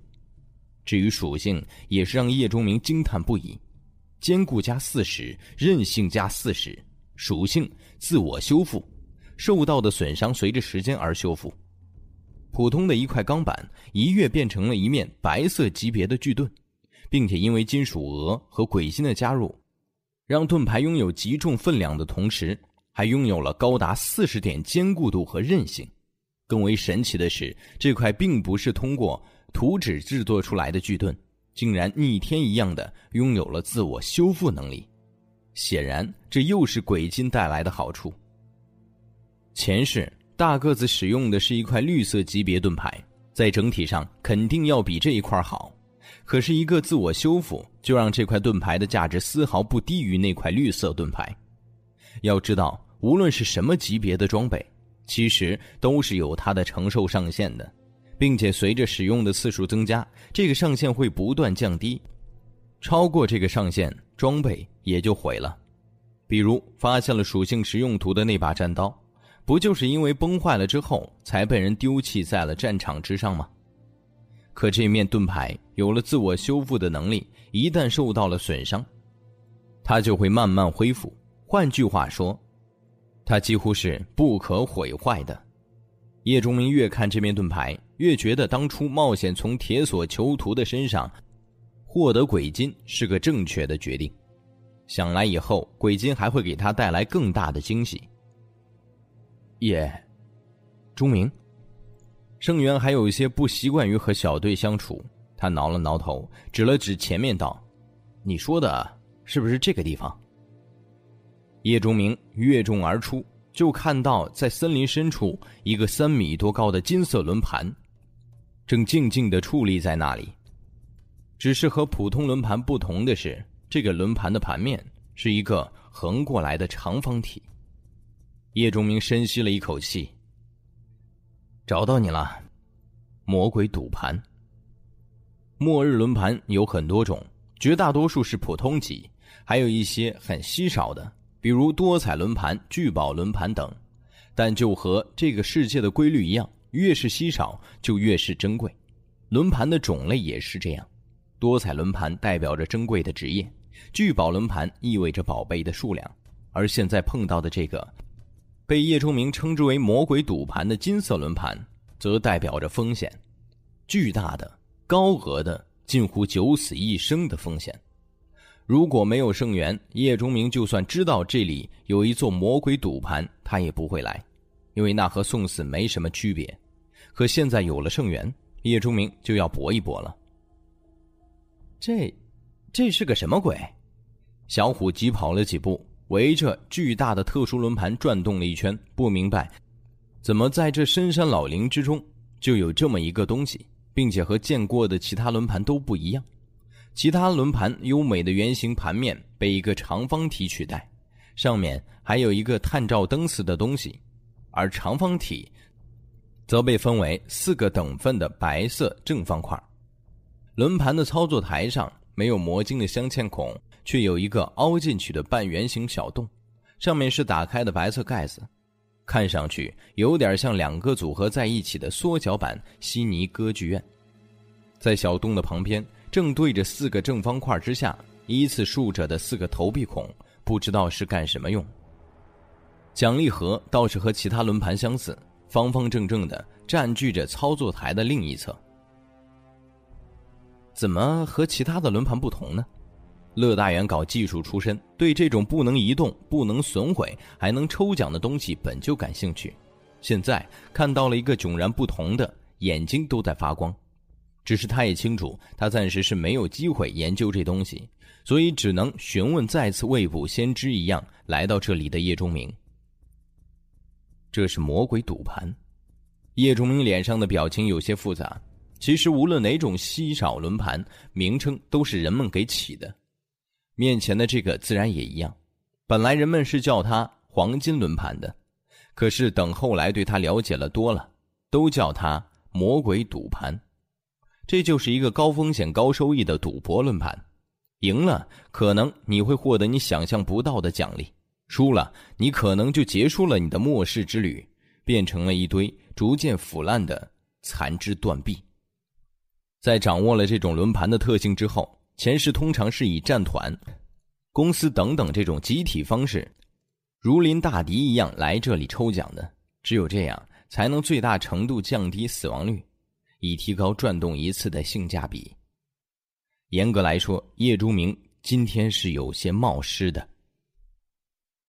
至于属性，也是让叶钟明惊叹不已：坚固加四十，韧性加四十，属性自我修复，受到的损伤随着时间而修复。普通的一块钢板一跃变成了一面白色级别的巨盾，并且因为金属鹅和鬼金的加入，让盾牌拥有极重分量的同时，还拥有了高达四十点坚固度和韧性。更为神奇的是，这块并不是通过图纸制作出来的巨盾，竟然逆天一样的拥有了自我修复能力。显然，这又是鬼金带来的好处。前世。大个子使用的是一块绿色级别盾牌，在整体上肯定要比这一块好。可是，一个自我修复就让这块盾牌的价值丝毫不低于那块绿色盾牌。要知道，无论是什么级别的装备，其实都是有它的承受上限的，并且随着使用的次数增加，这个上限会不断降低。超过这个上限，装备也就毁了。比如，发现了属性实用图的那把战刀。不就是因为崩坏了之后才被人丢弃在了战场之上吗？可这面盾牌有了自我修复的能力，一旦受到了损伤，它就会慢慢恢复。换句话说，它几乎是不可毁坏的。叶钟明越看这面盾牌，越觉得当初冒险从铁索囚徒的身上获得鬼金是个正确的决定。想来以后鬼金还会给他带来更大的惊喜。也，钟明，盛元还有一些不习惯于和小队相处，他挠了挠头，指了指前面道：“你说的是不是这个地方？”叶钟明跃众而出，就看到在森林深处一个三米多高的金色轮盘，正静静的矗立在那里。只是和普通轮盘不同的是，这个轮盘的盘面是一个横过来的长方体。叶钟明深吸了一口气，找到你了，魔鬼赌盘。末日轮盘有很多种，绝大多数是普通级，还有一些很稀少的，比如多彩轮盘、聚宝轮盘等。但就和这个世界的规律一样，越是稀少就越是珍贵。轮盘的种类也是这样。多彩轮盘代表着珍贵的职业，聚宝轮盘意味着宝贝的数量，而现在碰到的这个，被叶钟明称之为“魔鬼赌盘”的金色轮盘，则代表着风险，巨大的、高额的、近乎九死一生的风险。如果没有圣元，叶钟明就算知道这里有一座魔鬼赌盘，他也不会来，因为那和送死没什么区别。可现在有了圣元，叶钟明就要搏一搏了。这，这是个什么鬼？小虎急跑了几步，围着巨大的特殊轮盘转动了一圈，不明白，怎么在这深山老林之中就有这么一个东西，并且和见过的其他轮盘都不一样。其他轮盘优美的圆形盘面被一个长方体取代，上面还有一个探照灯似的东西，而长方体则被分为四个等份的白色正方块。轮盘的操作台上没有魔晶的镶嵌孔，却有一个凹进去的半圆形小洞，上面是打开的白色盖子，看上去有点像两个组合在一起的缩小版悉尼歌剧院。在小洞的旁边，正对着四个正方块之下依次竖着的四个投币孔，不知道是干什么用。奖励盒倒是和其他轮盘相似，方方正正的占据着操作台的另一侧。怎么和其他的轮盘不同呢？乐大元搞技术出身，对这种不能移动、不能损毁、还能抽奖的东西本就感兴趣。现在看到了一个迥然不同的，眼睛都在发光。只是他也清楚，他暂时是没有机会研究这东西，所以只能询问再次未卜先知一样来到这里的叶钟明。这是魔鬼赌盘。叶钟明脸上的表情有些复杂。其实，无论哪种稀少轮盘，名称都是人们给起的。面前的这个自然也一样。本来人们是叫它“黄金轮盘”的，可是等后来对它了解了多了，都叫它“魔鬼赌盘”。这就是一个高风险高收益的赌博轮盘。赢了，可能你会获得你想象不到的奖励；输了，你可能就结束了你的末世之旅，变成了一堆逐渐腐烂的残肢断臂。在掌握了这种轮盘的特性之后，前世通常是以战团、公司等等这种集体方式，如临大敌一样来这里抽奖的。只有这样，才能最大程度降低死亡率，以提高转动一次的性价比。严格来说，叶朱明今天是有些冒失的。